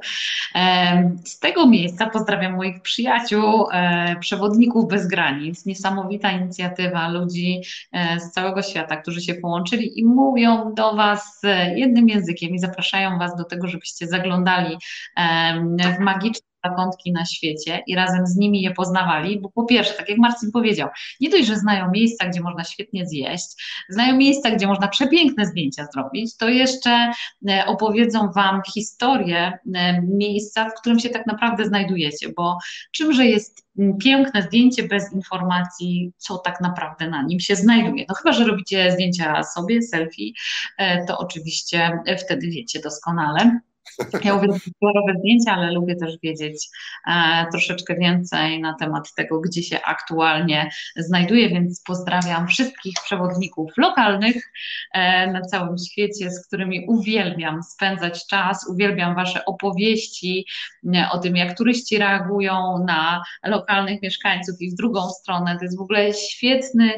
Z tego miejsca pozdrawiam moich przyjaciół, e, przewodników bez granic. Niesamowita inicjatywa ludzi e, z całego świata, którzy się połączyli i mówią do Was jednym językiem i zapraszają Was do tego, żebyście zaglądali w magiczne zakątki na świecie i razem z nimi je poznawali, bo po pierwsze, tak jak Marcin powiedział, nie dość, że znają miejsca, gdzie można świetnie zjeść, znają miejsca, gdzie można przepiękne zdjęcia zrobić, to jeszcze e, opowiedzą Wam historię e, miejsca, w którym się tak naprawdę znajdujecie, bo czymże jest piękne zdjęcie bez informacji, co tak naprawdę na nim się znajduje. No chyba, że robicie zdjęcia sobie, selfie, e, to oczywiście wtedy wiecie doskonale. Ja uwielbiam kolorowe zdjęcia, ale lubię też wiedzieć e, troszeczkę więcej na temat tego, gdzie się aktualnie znajduję, więc pozdrawiam wszystkich przewodników lokalnych e, na całym świecie, z którymi uwielbiam spędzać czas, uwielbiam Wasze opowieści e, o tym, jak turyści reagują na lokalnych mieszkańców i w drugą stronę. To jest w ogóle świetny,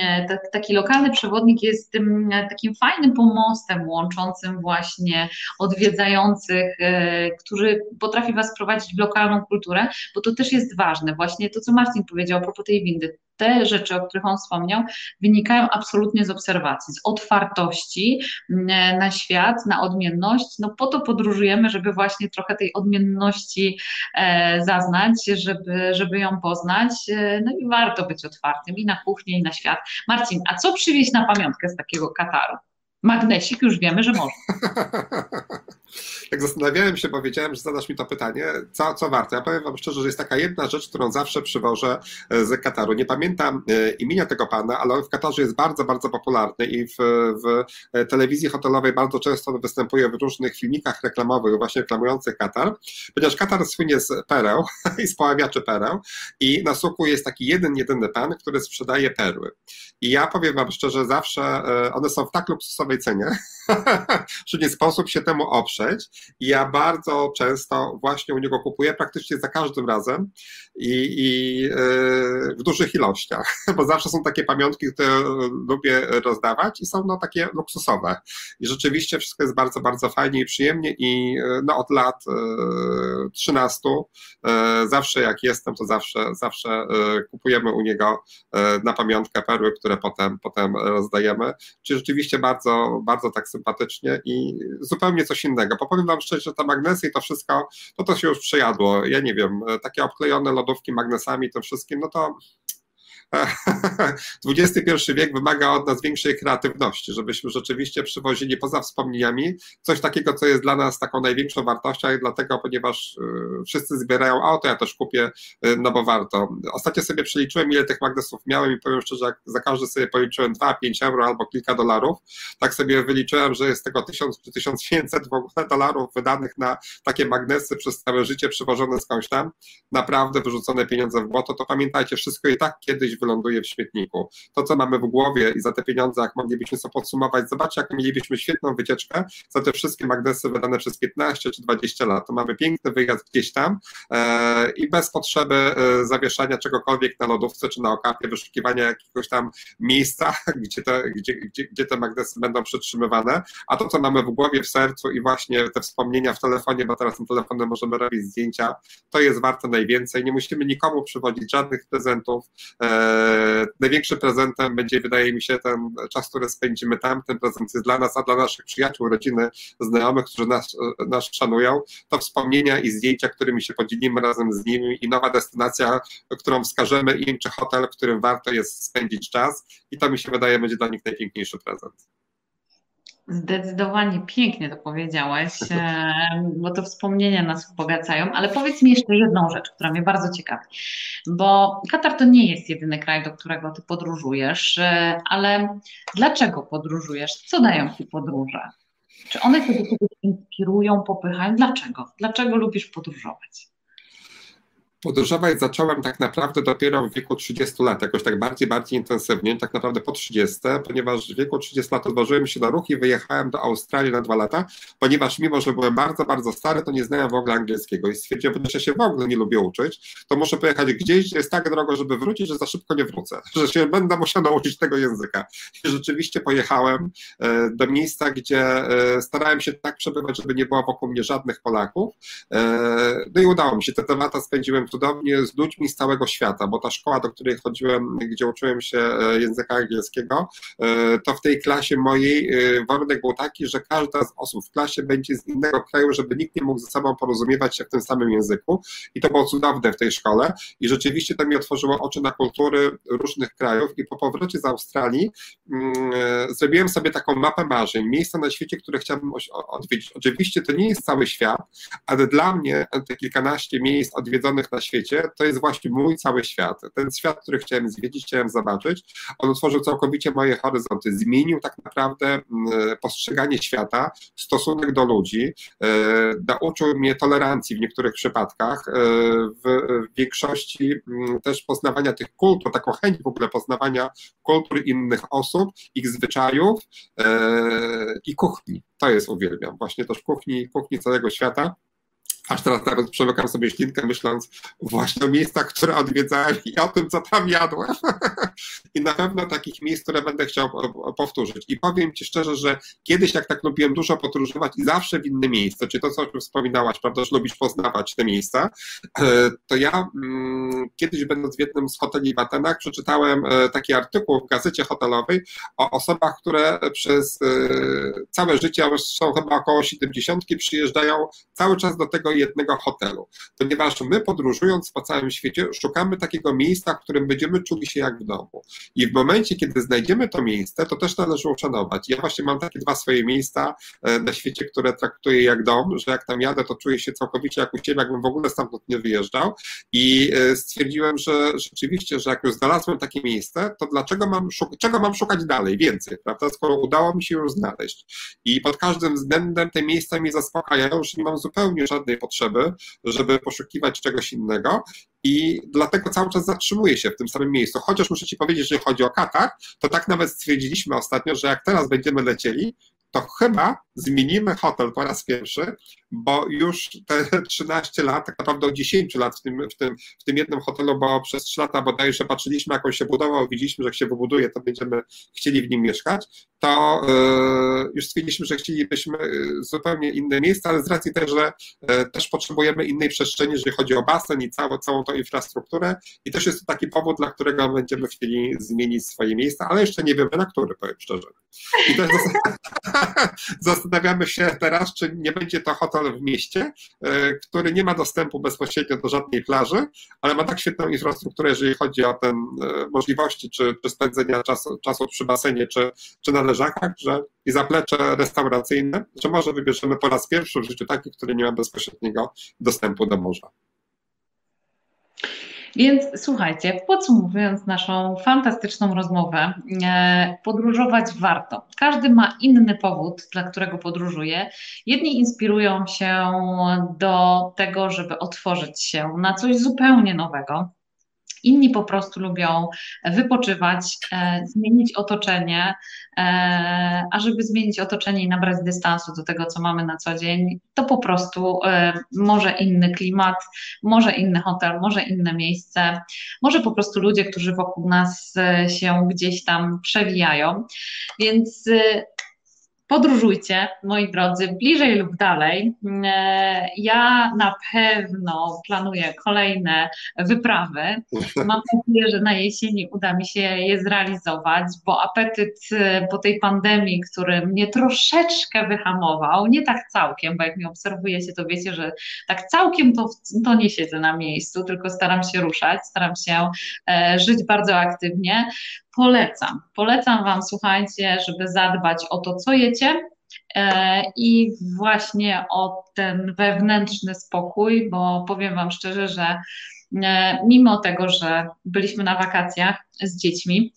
e, taki lokalny przewodnik jest tym takim fajnym pomostem łączącym właśnie odwiedzających E, którzy potrafi Was prowadzić w lokalną kulturę, bo to też jest ważne. Właśnie to, co Marcin powiedział a propos tej windy, te rzeczy, o których on wspomniał, wynikają absolutnie z obserwacji, z otwartości mm, na świat, na odmienność. No po to podróżujemy, żeby właśnie trochę tej odmienności e, zaznać, żeby, żeby ją poznać. E, no i warto być otwartym i na kuchnię, i na świat. Marcin, a co przywieźć na pamiątkę z takiego Kataru? Magnesik już wiemy, że może. tak zastanawiałem się, bo wiedziałem, że zadasz mi to pytanie, co, co warto. Ja powiem Wam szczerze, że jest taka jedna rzecz, którą zawsze przywożę e, z Kataru. Nie pamiętam e, imienia tego pana, ale on w Katarze jest bardzo, bardzo popularny i w, w e, telewizji hotelowej bardzo często występuje w różnych filmikach reklamowych, właśnie reklamujących Katar, ponieważ Katar słynie z pereł i z poławiaczy pereł i na suku jest taki jeden, jedyny pan, który sprzedaje perły. I ja powiem Wam szczerze, zawsze one są w tak luksusowej cenie, że nie sposób się temu oprzeć i ja bardzo często właśnie u niego kupuję, praktycznie za każdym razem i, i e, w dużych ilościach, bo zawsze są takie pamiątki, które lubię rozdawać i są no takie luksusowe i rzeczywiście wszystko jest bardzo, bardzo fajnie i przyjemnie i e, no od lat 13 e, zawsze jak jestem, to zawsze, zawsze kupujemy u niego na pamiątkę perły, które potem, potem rozdajemy, czyli rzeczywiście bardzo, bardzo tak sympatycznie i zupełnie coś innego. Bo powiem Wam szczerze, że te magnesy i to wszystko, to to się już przejadło. Ja nie wiem, takie obklejone lodówki magnesami, to wszystkim, no to XXI wiek wymaga od nas większej kreatywności, żebyśmy rzeczywiście przywozili poza wspomnieniami coś takiego, co jest dla nas taką największą wartością i dlatego, ponieważ y, wszyscy zbierają auto, ja też kupię, y, no bo warto. Ostatnio sobie przeliczyłem, ile tych magnesów miałem i powiem szczerze, jak za każdy sobie policzyłem 2, 5 euro albo kilka dolarów, tak sobie wyliczyłem, że jest tego 1000 czy 1500 w ogóle dolarów wydanych na takie magnesy przez całe życie przywożone skądś tam, naprawdę wyrzucone pieniądze w błoto, to pamiętajcie, wszystko i tak kiedyś wyląduje w śmietniku. To, co mamy w głowie i za te pieniądze, jak moglibyśmy sobie podsumować, zobaczcie, jak mielibyśmy świetną wycieczkę za te wszystkie magnesy wydane przez 15 czy 20 lat. To mamy piękny wyjazd gdzieś tam e, i bez potrzeby e, zawieszania czegokolwiek na lodówce czy na okapie, wyszukiwania jakiegoś tam miejsca, gdzie te, gdzie, gdzie, gdzie te magnesy będą przetrzymywane, a to, co mamy w głowie, w sercu i właśnie te wspomnienia w telefonie, bo teraz tym telefonem możemy robić zdjęcia, to jest warte najwięcej. Nie musimy nikomu przywodzić żadnych prezentów, e, największym prezentem będzie, wydaje mi się, ten czas, który spędzimy tam. Ten prezent jest dla nas, a dla naszych przyjaciół, rodziny, znajomych, którzy nas, nas szanują. To wspomnienia i zdjęcia, którymi się podzielimy razem z nimi i nowa destynacja, którą wskażemy im, czy hotel, w którym warto jest spędzić czas. I to mi się wydaje będzie dla nich najpiękniejszy prezent. Zdecydowanie pięknie to powiedziałeś, bo to wspomnienia nas wzbogacają, ale powiedz mi jeszcze jedną rzecz, która mnie bardzo ciekawi, bo Katar to nie jest jedyny kraj, do którego ty podróżujesz, e, ale dlaczego podróżujesz? Co dają ci podróże? Czy one cię do czegoś inspirują, popychają? Dlaczego? Dlaczego lubisz podróżować? Podróżować zacząłem tak naprawdę dopiero w wieku 30 lat, jakoś tak bardziej, bardziej intensywnie, tak naprawdę po 30, ponieważ w wieku 30 lat odważyłem się na ruch i wyjechałem do Australii na dwa lata, ponieważ mimo, że byłem bardzo, bardzo stary, to nie znałem w ogóle angielskiego i stwierdziłem, że się w ogóle nie lubię uczyć, to muszę pojechać gdzieś, gdzie jest tak drogo, żeby wrócić, że za szybko nie wrócę, że się będę musiał nauczyć tego języka. I rzeczywiście pojechałem e, do miejsca, gdzie e, starałem się tak przebywać, żeby nie było wokół mnie żadnych Polaków. E, no i udało mi się. Te, te lata spędziłem cudownie z ludźmi z całego świata, bo ta szkoła, do której chodziłem, gdzie uczyłem się e, języka angielskiego, e, to w tej klasie mojej e, warunek był taki, że każda z osób w klasie będzie z innego kraju, żeby nikt nie mógł ze sobą porozumiewać się w tym samym języku. I to było cudowne w tej szkole. I rzeczywiście to mi otworzyło oczy na kultury różnych krajów. I po powrocie z Australii mm, zrobiłem sobie taką mapę marzeń, miejsca na świecie, które chciałbym odwiedzić. Oczywiście to nie jest cały świat, ale dla mnie te kilkanaście miejsc odwiedzonych na świecie, to jest właśnie mój cały świat. Ten świat, który chciałem zwiedzić, chciałem zobaczyć, on otworzył całkowicie moje horyzonty, zmienił tak naprawdę mm, postrzeganie świata, stosunek do ludzi, e, nauczył mnie tolerancji w niektórych przypadkach, e, w większości mm, też poznawania tych kultur, taką chęć w ogóle poznawania kultur innych osób, ich zwyczajów e, i kuchni. To jest uwielbiam, właśnie też kuchni, kuchni całego świata. Aż teraz nawet przemykam sobie ślinkę, myśląc właśnie o miejscach, które odwiedzałem i o tym, co tam jadłem. I na pewno takich miejsc, które będę chciał powtórzyć. I powiem Ci szczerze, że kiedyś, jak tak lubiłem dużo podróżować i zawsze w inne miejsce, czy to, co wspominałaś, prawda, że lubisz poznawać te miejsca, e, to ja mm, kiedyś, będąc w jednym z hoteli w Atenach, przeczytałem e, taki artykuł w gazecie hotelowej o osobach, które przez e, całe życie, są chyba około 70, przyjeżdżają cały czas do tego jednego hotelu, ponieważ my podróżując po całym świecie szukamy takiego miejsca, w którym będziemy czuli się jak w domu. I w momencie, kiedy znajdziemy to miejsce, to też należy uszanować. Ja właśnie mam takie dwa swoje miejsca e, na świecie, które traktuję jak dom, że jak tam jadę, to czuję się całkowicie jak u siebie, jakbym w ogóle stamtąd nie wyjeżdżał. I e, stwierdziłem, że rzeczywiście, że jak już znalazłem takie miejsce, to dlaczego mam czego mam szukać dalej, więcej, prawda, skoro udało mi się już znaleźć. I pod każdym względem te miejsca mnie zaspokajają, że nie mam zupełnie żadnej potrzeby, żeby poszukiwać czegoś innego i dlatego cały czas zatrzymuję się w tym samym miejscu. Chociaż muszę Ci powiedzieć, że chodzi o Katar, to tak nawet stwierdziliśmy ostatnio, że jak teraz będziemy lecieli, to chyba zmienimy hotel po raz pierwszy, bo już te 13 lat, tak naprawdę od 10 lat w tym, w tym, w tym jednym hotelu, bo przez 3 lata bodajże patrzyliśmy, jak on się budował, widzieliśmy, że jak się wybuduje, to będziemy chcieli w nim mieszkać, to yy, już stwierdziliśmy, że chcielibyśmy e, zupełnie inne miejsce, ale z racji też, że yy, też potrzebujemy innej przestrzeni, jeżeli chodzi o basen i całą, całą tą infrastrukturę i też jest to taki powód, dla którego będziemy chcieli zmienić swoje miejsca, ale jeszcze nie wiemy na który, powiem szczerze. I to jest Zastanawiamy się teraz, czy nie będzie to hotel w mieście, e, który nie ma dostępu bezpośrednio do żadnej plaży, ale ma tak świetną infrastrukturę, jeżeli chodzi o ten e, możliwości, czy, czy spędzenia czasu, czasu przy basenie, czy, czy na leżakach, że i zaplecze restauracyjne, że może wybierzemy po raz pierwszy w życiu taki, który nie ma bezpośredniego dostępu do morza. Więc słuchajcie, podsumowując naszą fantastyczną rozmowę, e, podróżować warto. Każdy ma inny powód, dla którego podróżuje. Jedni inspirują się do tego, żeby otworzyć się na coś zupełnie nowego. Inni po prostu lubią wypoczywać, e, zmienić otoczenie, e, a żeby zmienić otoczenie i nabrać dystansu do tego, co mamy na co dzień, to po prostu e, może inny klimat, może inny hotel, może inne miejsce, może po prostu ludzie, którzy wokół nas się gdzieś tam przewijają. Więc podróżujcie, moi drodzy, bliżej lub dalej. E, ja na pewno planuję kolejne wyprawy. Mam nadzieję, że na jesieni uda mi się je zrealizować, bo apetyt e, po tej pandemii, który mnie troszeczkę wyhamował, nie tak całkiem, bo jak mnie obserwujecie, to wiecie, że tak całkiem to, to nie siedzę na miejscu, tylko staram się ruszać, staram się e, żyć bardzo aktywnie polecam. Polecam Wam, słuchajcie, żeby zadbać o to, co jecie e, i właśnie o ten wewnętrzny spokój, bo powiem Wam szczerze, że e, mimo tego, że byliśmy na wakacjach z dziećmi,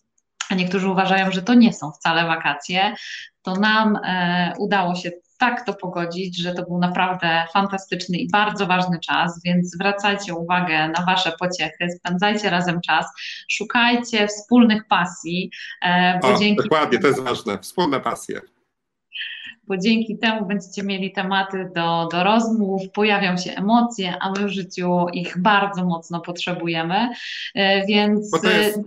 a niektórzy uważają, że to nie są wcale wakacje, to nam e, udało się tak to pogodzić, że to był naprawdę fantastyczny i bardzo ważny czas, więc zwracajcie uwagę na Wasze pociechy, spędzajcie razem czas, szukajcie wspólnych pasji. E, bo o, dzięki dokładnie, to jest ważne, wspólne pasje bo dzięki temu będziecie mieli tematy do, do rozmów, pojawią się emocje, a my w życiu ich bardzo mocno potrzebujemy, e, więc... Bo to jest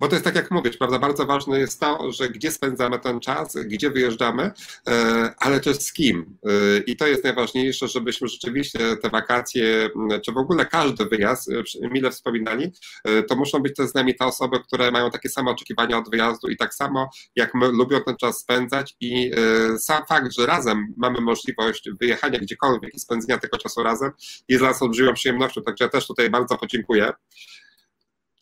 bo to jest tak jak mówisz, prawda? Bardzo ważne jest to, że gdzie spędzamy ten czas, gdzie wyjeżdżamy, e, ale też z kim. E, I to jest najważniejsze, żebyśmy rzeczywiście te wakacje, czy w ogóle każdy wyjazd, e, mile wspominali, to muszą być też z nami te osoby, które mają takie same oczekiwania od wyjazdu i tak samo jak my lubią ten czas spędzać i sam fakt, że razem mamy możliwość wyjechania gdziekolwiek i spędzenia tego czasu razem jest dla nas olbrzymią przyjemnością, także ja też tutaj bardzo podziękuję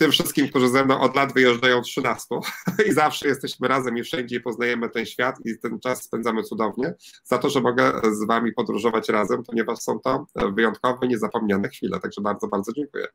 tym wszystkim, którzy ze mną od lat wyjeżdżają 13 i zawsze jesteśmy razem i wszędzie poznajemy ten świat i ten czas spędzamy cudownie, za to, że mogę z Wami podróżować razem, ponieważ są to wyjątkowe, niezapomniane chwile. Także bardzo, bardzo dziękuję.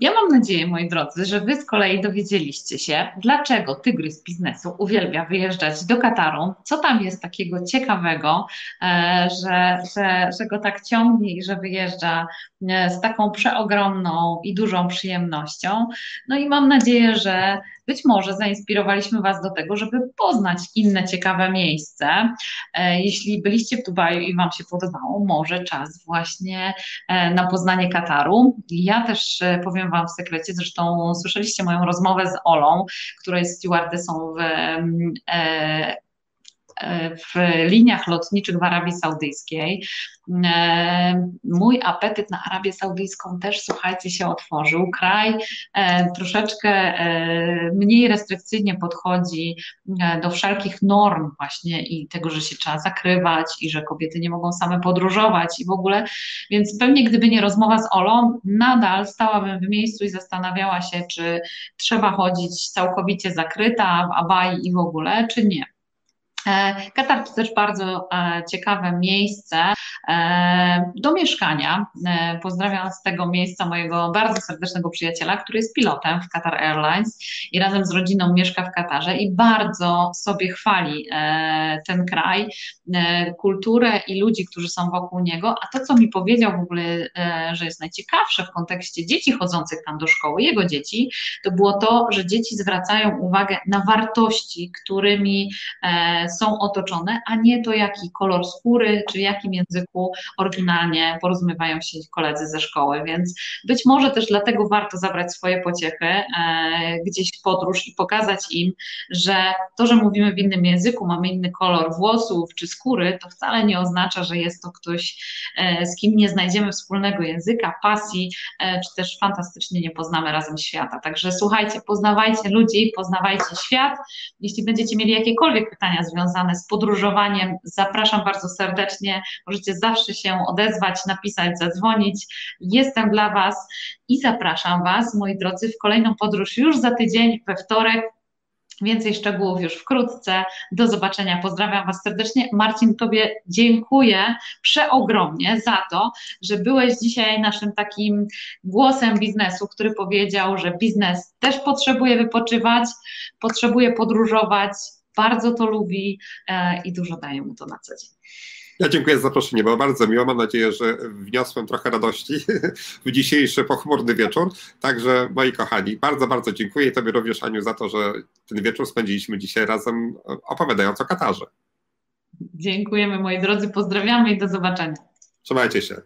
Ja mam nadzieję, moi drodzy, że Wy z kolei dowiedzieliście się, dlaczego tygrys biznesu uwielbia wyjeżdżać do Kataru, co tam jest takiego ciekawego, e, że, że, że go tak ciągnie i że wyjeżdża e, z taką przeogromną i dużą przyjemnością. No i mam nadzieję, że być może zainspirowaliśmy Was do tego, żeby poznać inne ciekawe miejsce. E, jeśli byliście w Dubaju i Wam się podobało, może czas właśnie na poznanie Kataru. Ja też powiem Wam w sekrecie, zresztą słyszeliście moją rozmowę z Olą, która jest stewardessą w e, w liniach lotniczych w Arabii Saudyjskiej. E, mój apetyt na Arabię Saudyjską też, słuchajcie, się otworzył. Kraj e, troszeczkę e, mniej restrykcyjnie podchodzi do wszelkich norm właśnie i tego, że się trzeba zakrywać i że kobiety nie mogą same podróżować i w ogóle, więc pewnie gdyby nie rozmowa z Olą, nadal stałabym w miejscu i zastanawiała się, czy trzeba chodzić całkowicie zakryta w abai i w ogóle, czy nie. E, Katar to też bardzo e, ciekawe miejsce e, do mieszkania. Pozdrawiam z tego miejsca mojego bardzo serdecznego przyjaciela, który jest pilotem w Qatar Airlines i razem z rodziną mieszka w Katarze i bardzo sobie chwali ten kraj, kulturę i ludzi, którzy są wokół niego. A to, co mi powiedział w ogóle, że jest najciekawsze w kontekście dzieci chodzących tam do szkoły, jego dzieci, to było to, że dzieci zwracają uwagę na wartości, którymi są otoczone, a nie to, jaki kolor skóry, czy w jakim języku oryginalnie porozumiewają się koledzy ze szkoły. Więc być może też dlatego warto zabrać swoje pociechy e, gdzieś w podróż i pokazać im, że to, że mówimy w innym języku, mamy inny kolor włosów czy skóry, to wcale nie oznacza, że jest to ktoś, e, z kim nie znajdziemy wspólnego języka, pasji, e, czy też fantastycznie nie poznamy razem świata. Także słuchajcie, poznawajcie ludzi, poznawajcie świat. Jeśli będziecie mieli jakiekolwiek pytania związane związane z podróżowaniem, zapraszam bardzo serdecznie. Możecie zawsze się odezwać, napisać, zadzwonić. Jestem dla Was i zapraszam Was, moi drodzy, w kolejną podróż już za tydzień, we wtorek. Więcej szczegółów już wkrótce. Do zobaczenia. Pozdrawiam Was serdecznie. Marcin, Tobie dziękuję przeogromnie za to, że byłeś dzisiaj naszym takim głosem biznesu, który powiedział, że biznes też potrzebuje wypoczywać, potrzebuje podróżować, bardzo to lubi e, i dużo daje mu to na co dzień. Ja dziękuję za zaproszenie, było bardzo miło. Mam nadzieję, że wniosłem trochę radości w dzisiejszy pochmurny wieczór. Także moi kochani, bardzo, bardzo dziękuję i Tobie również, Aniu, za to, że ten wieczór spędziliśmy dzisiaj razem opowiadając o Katarze. Dziękujemy moi drodzy, pozdrawiamy i do zobaczenia. Trzymajcie się.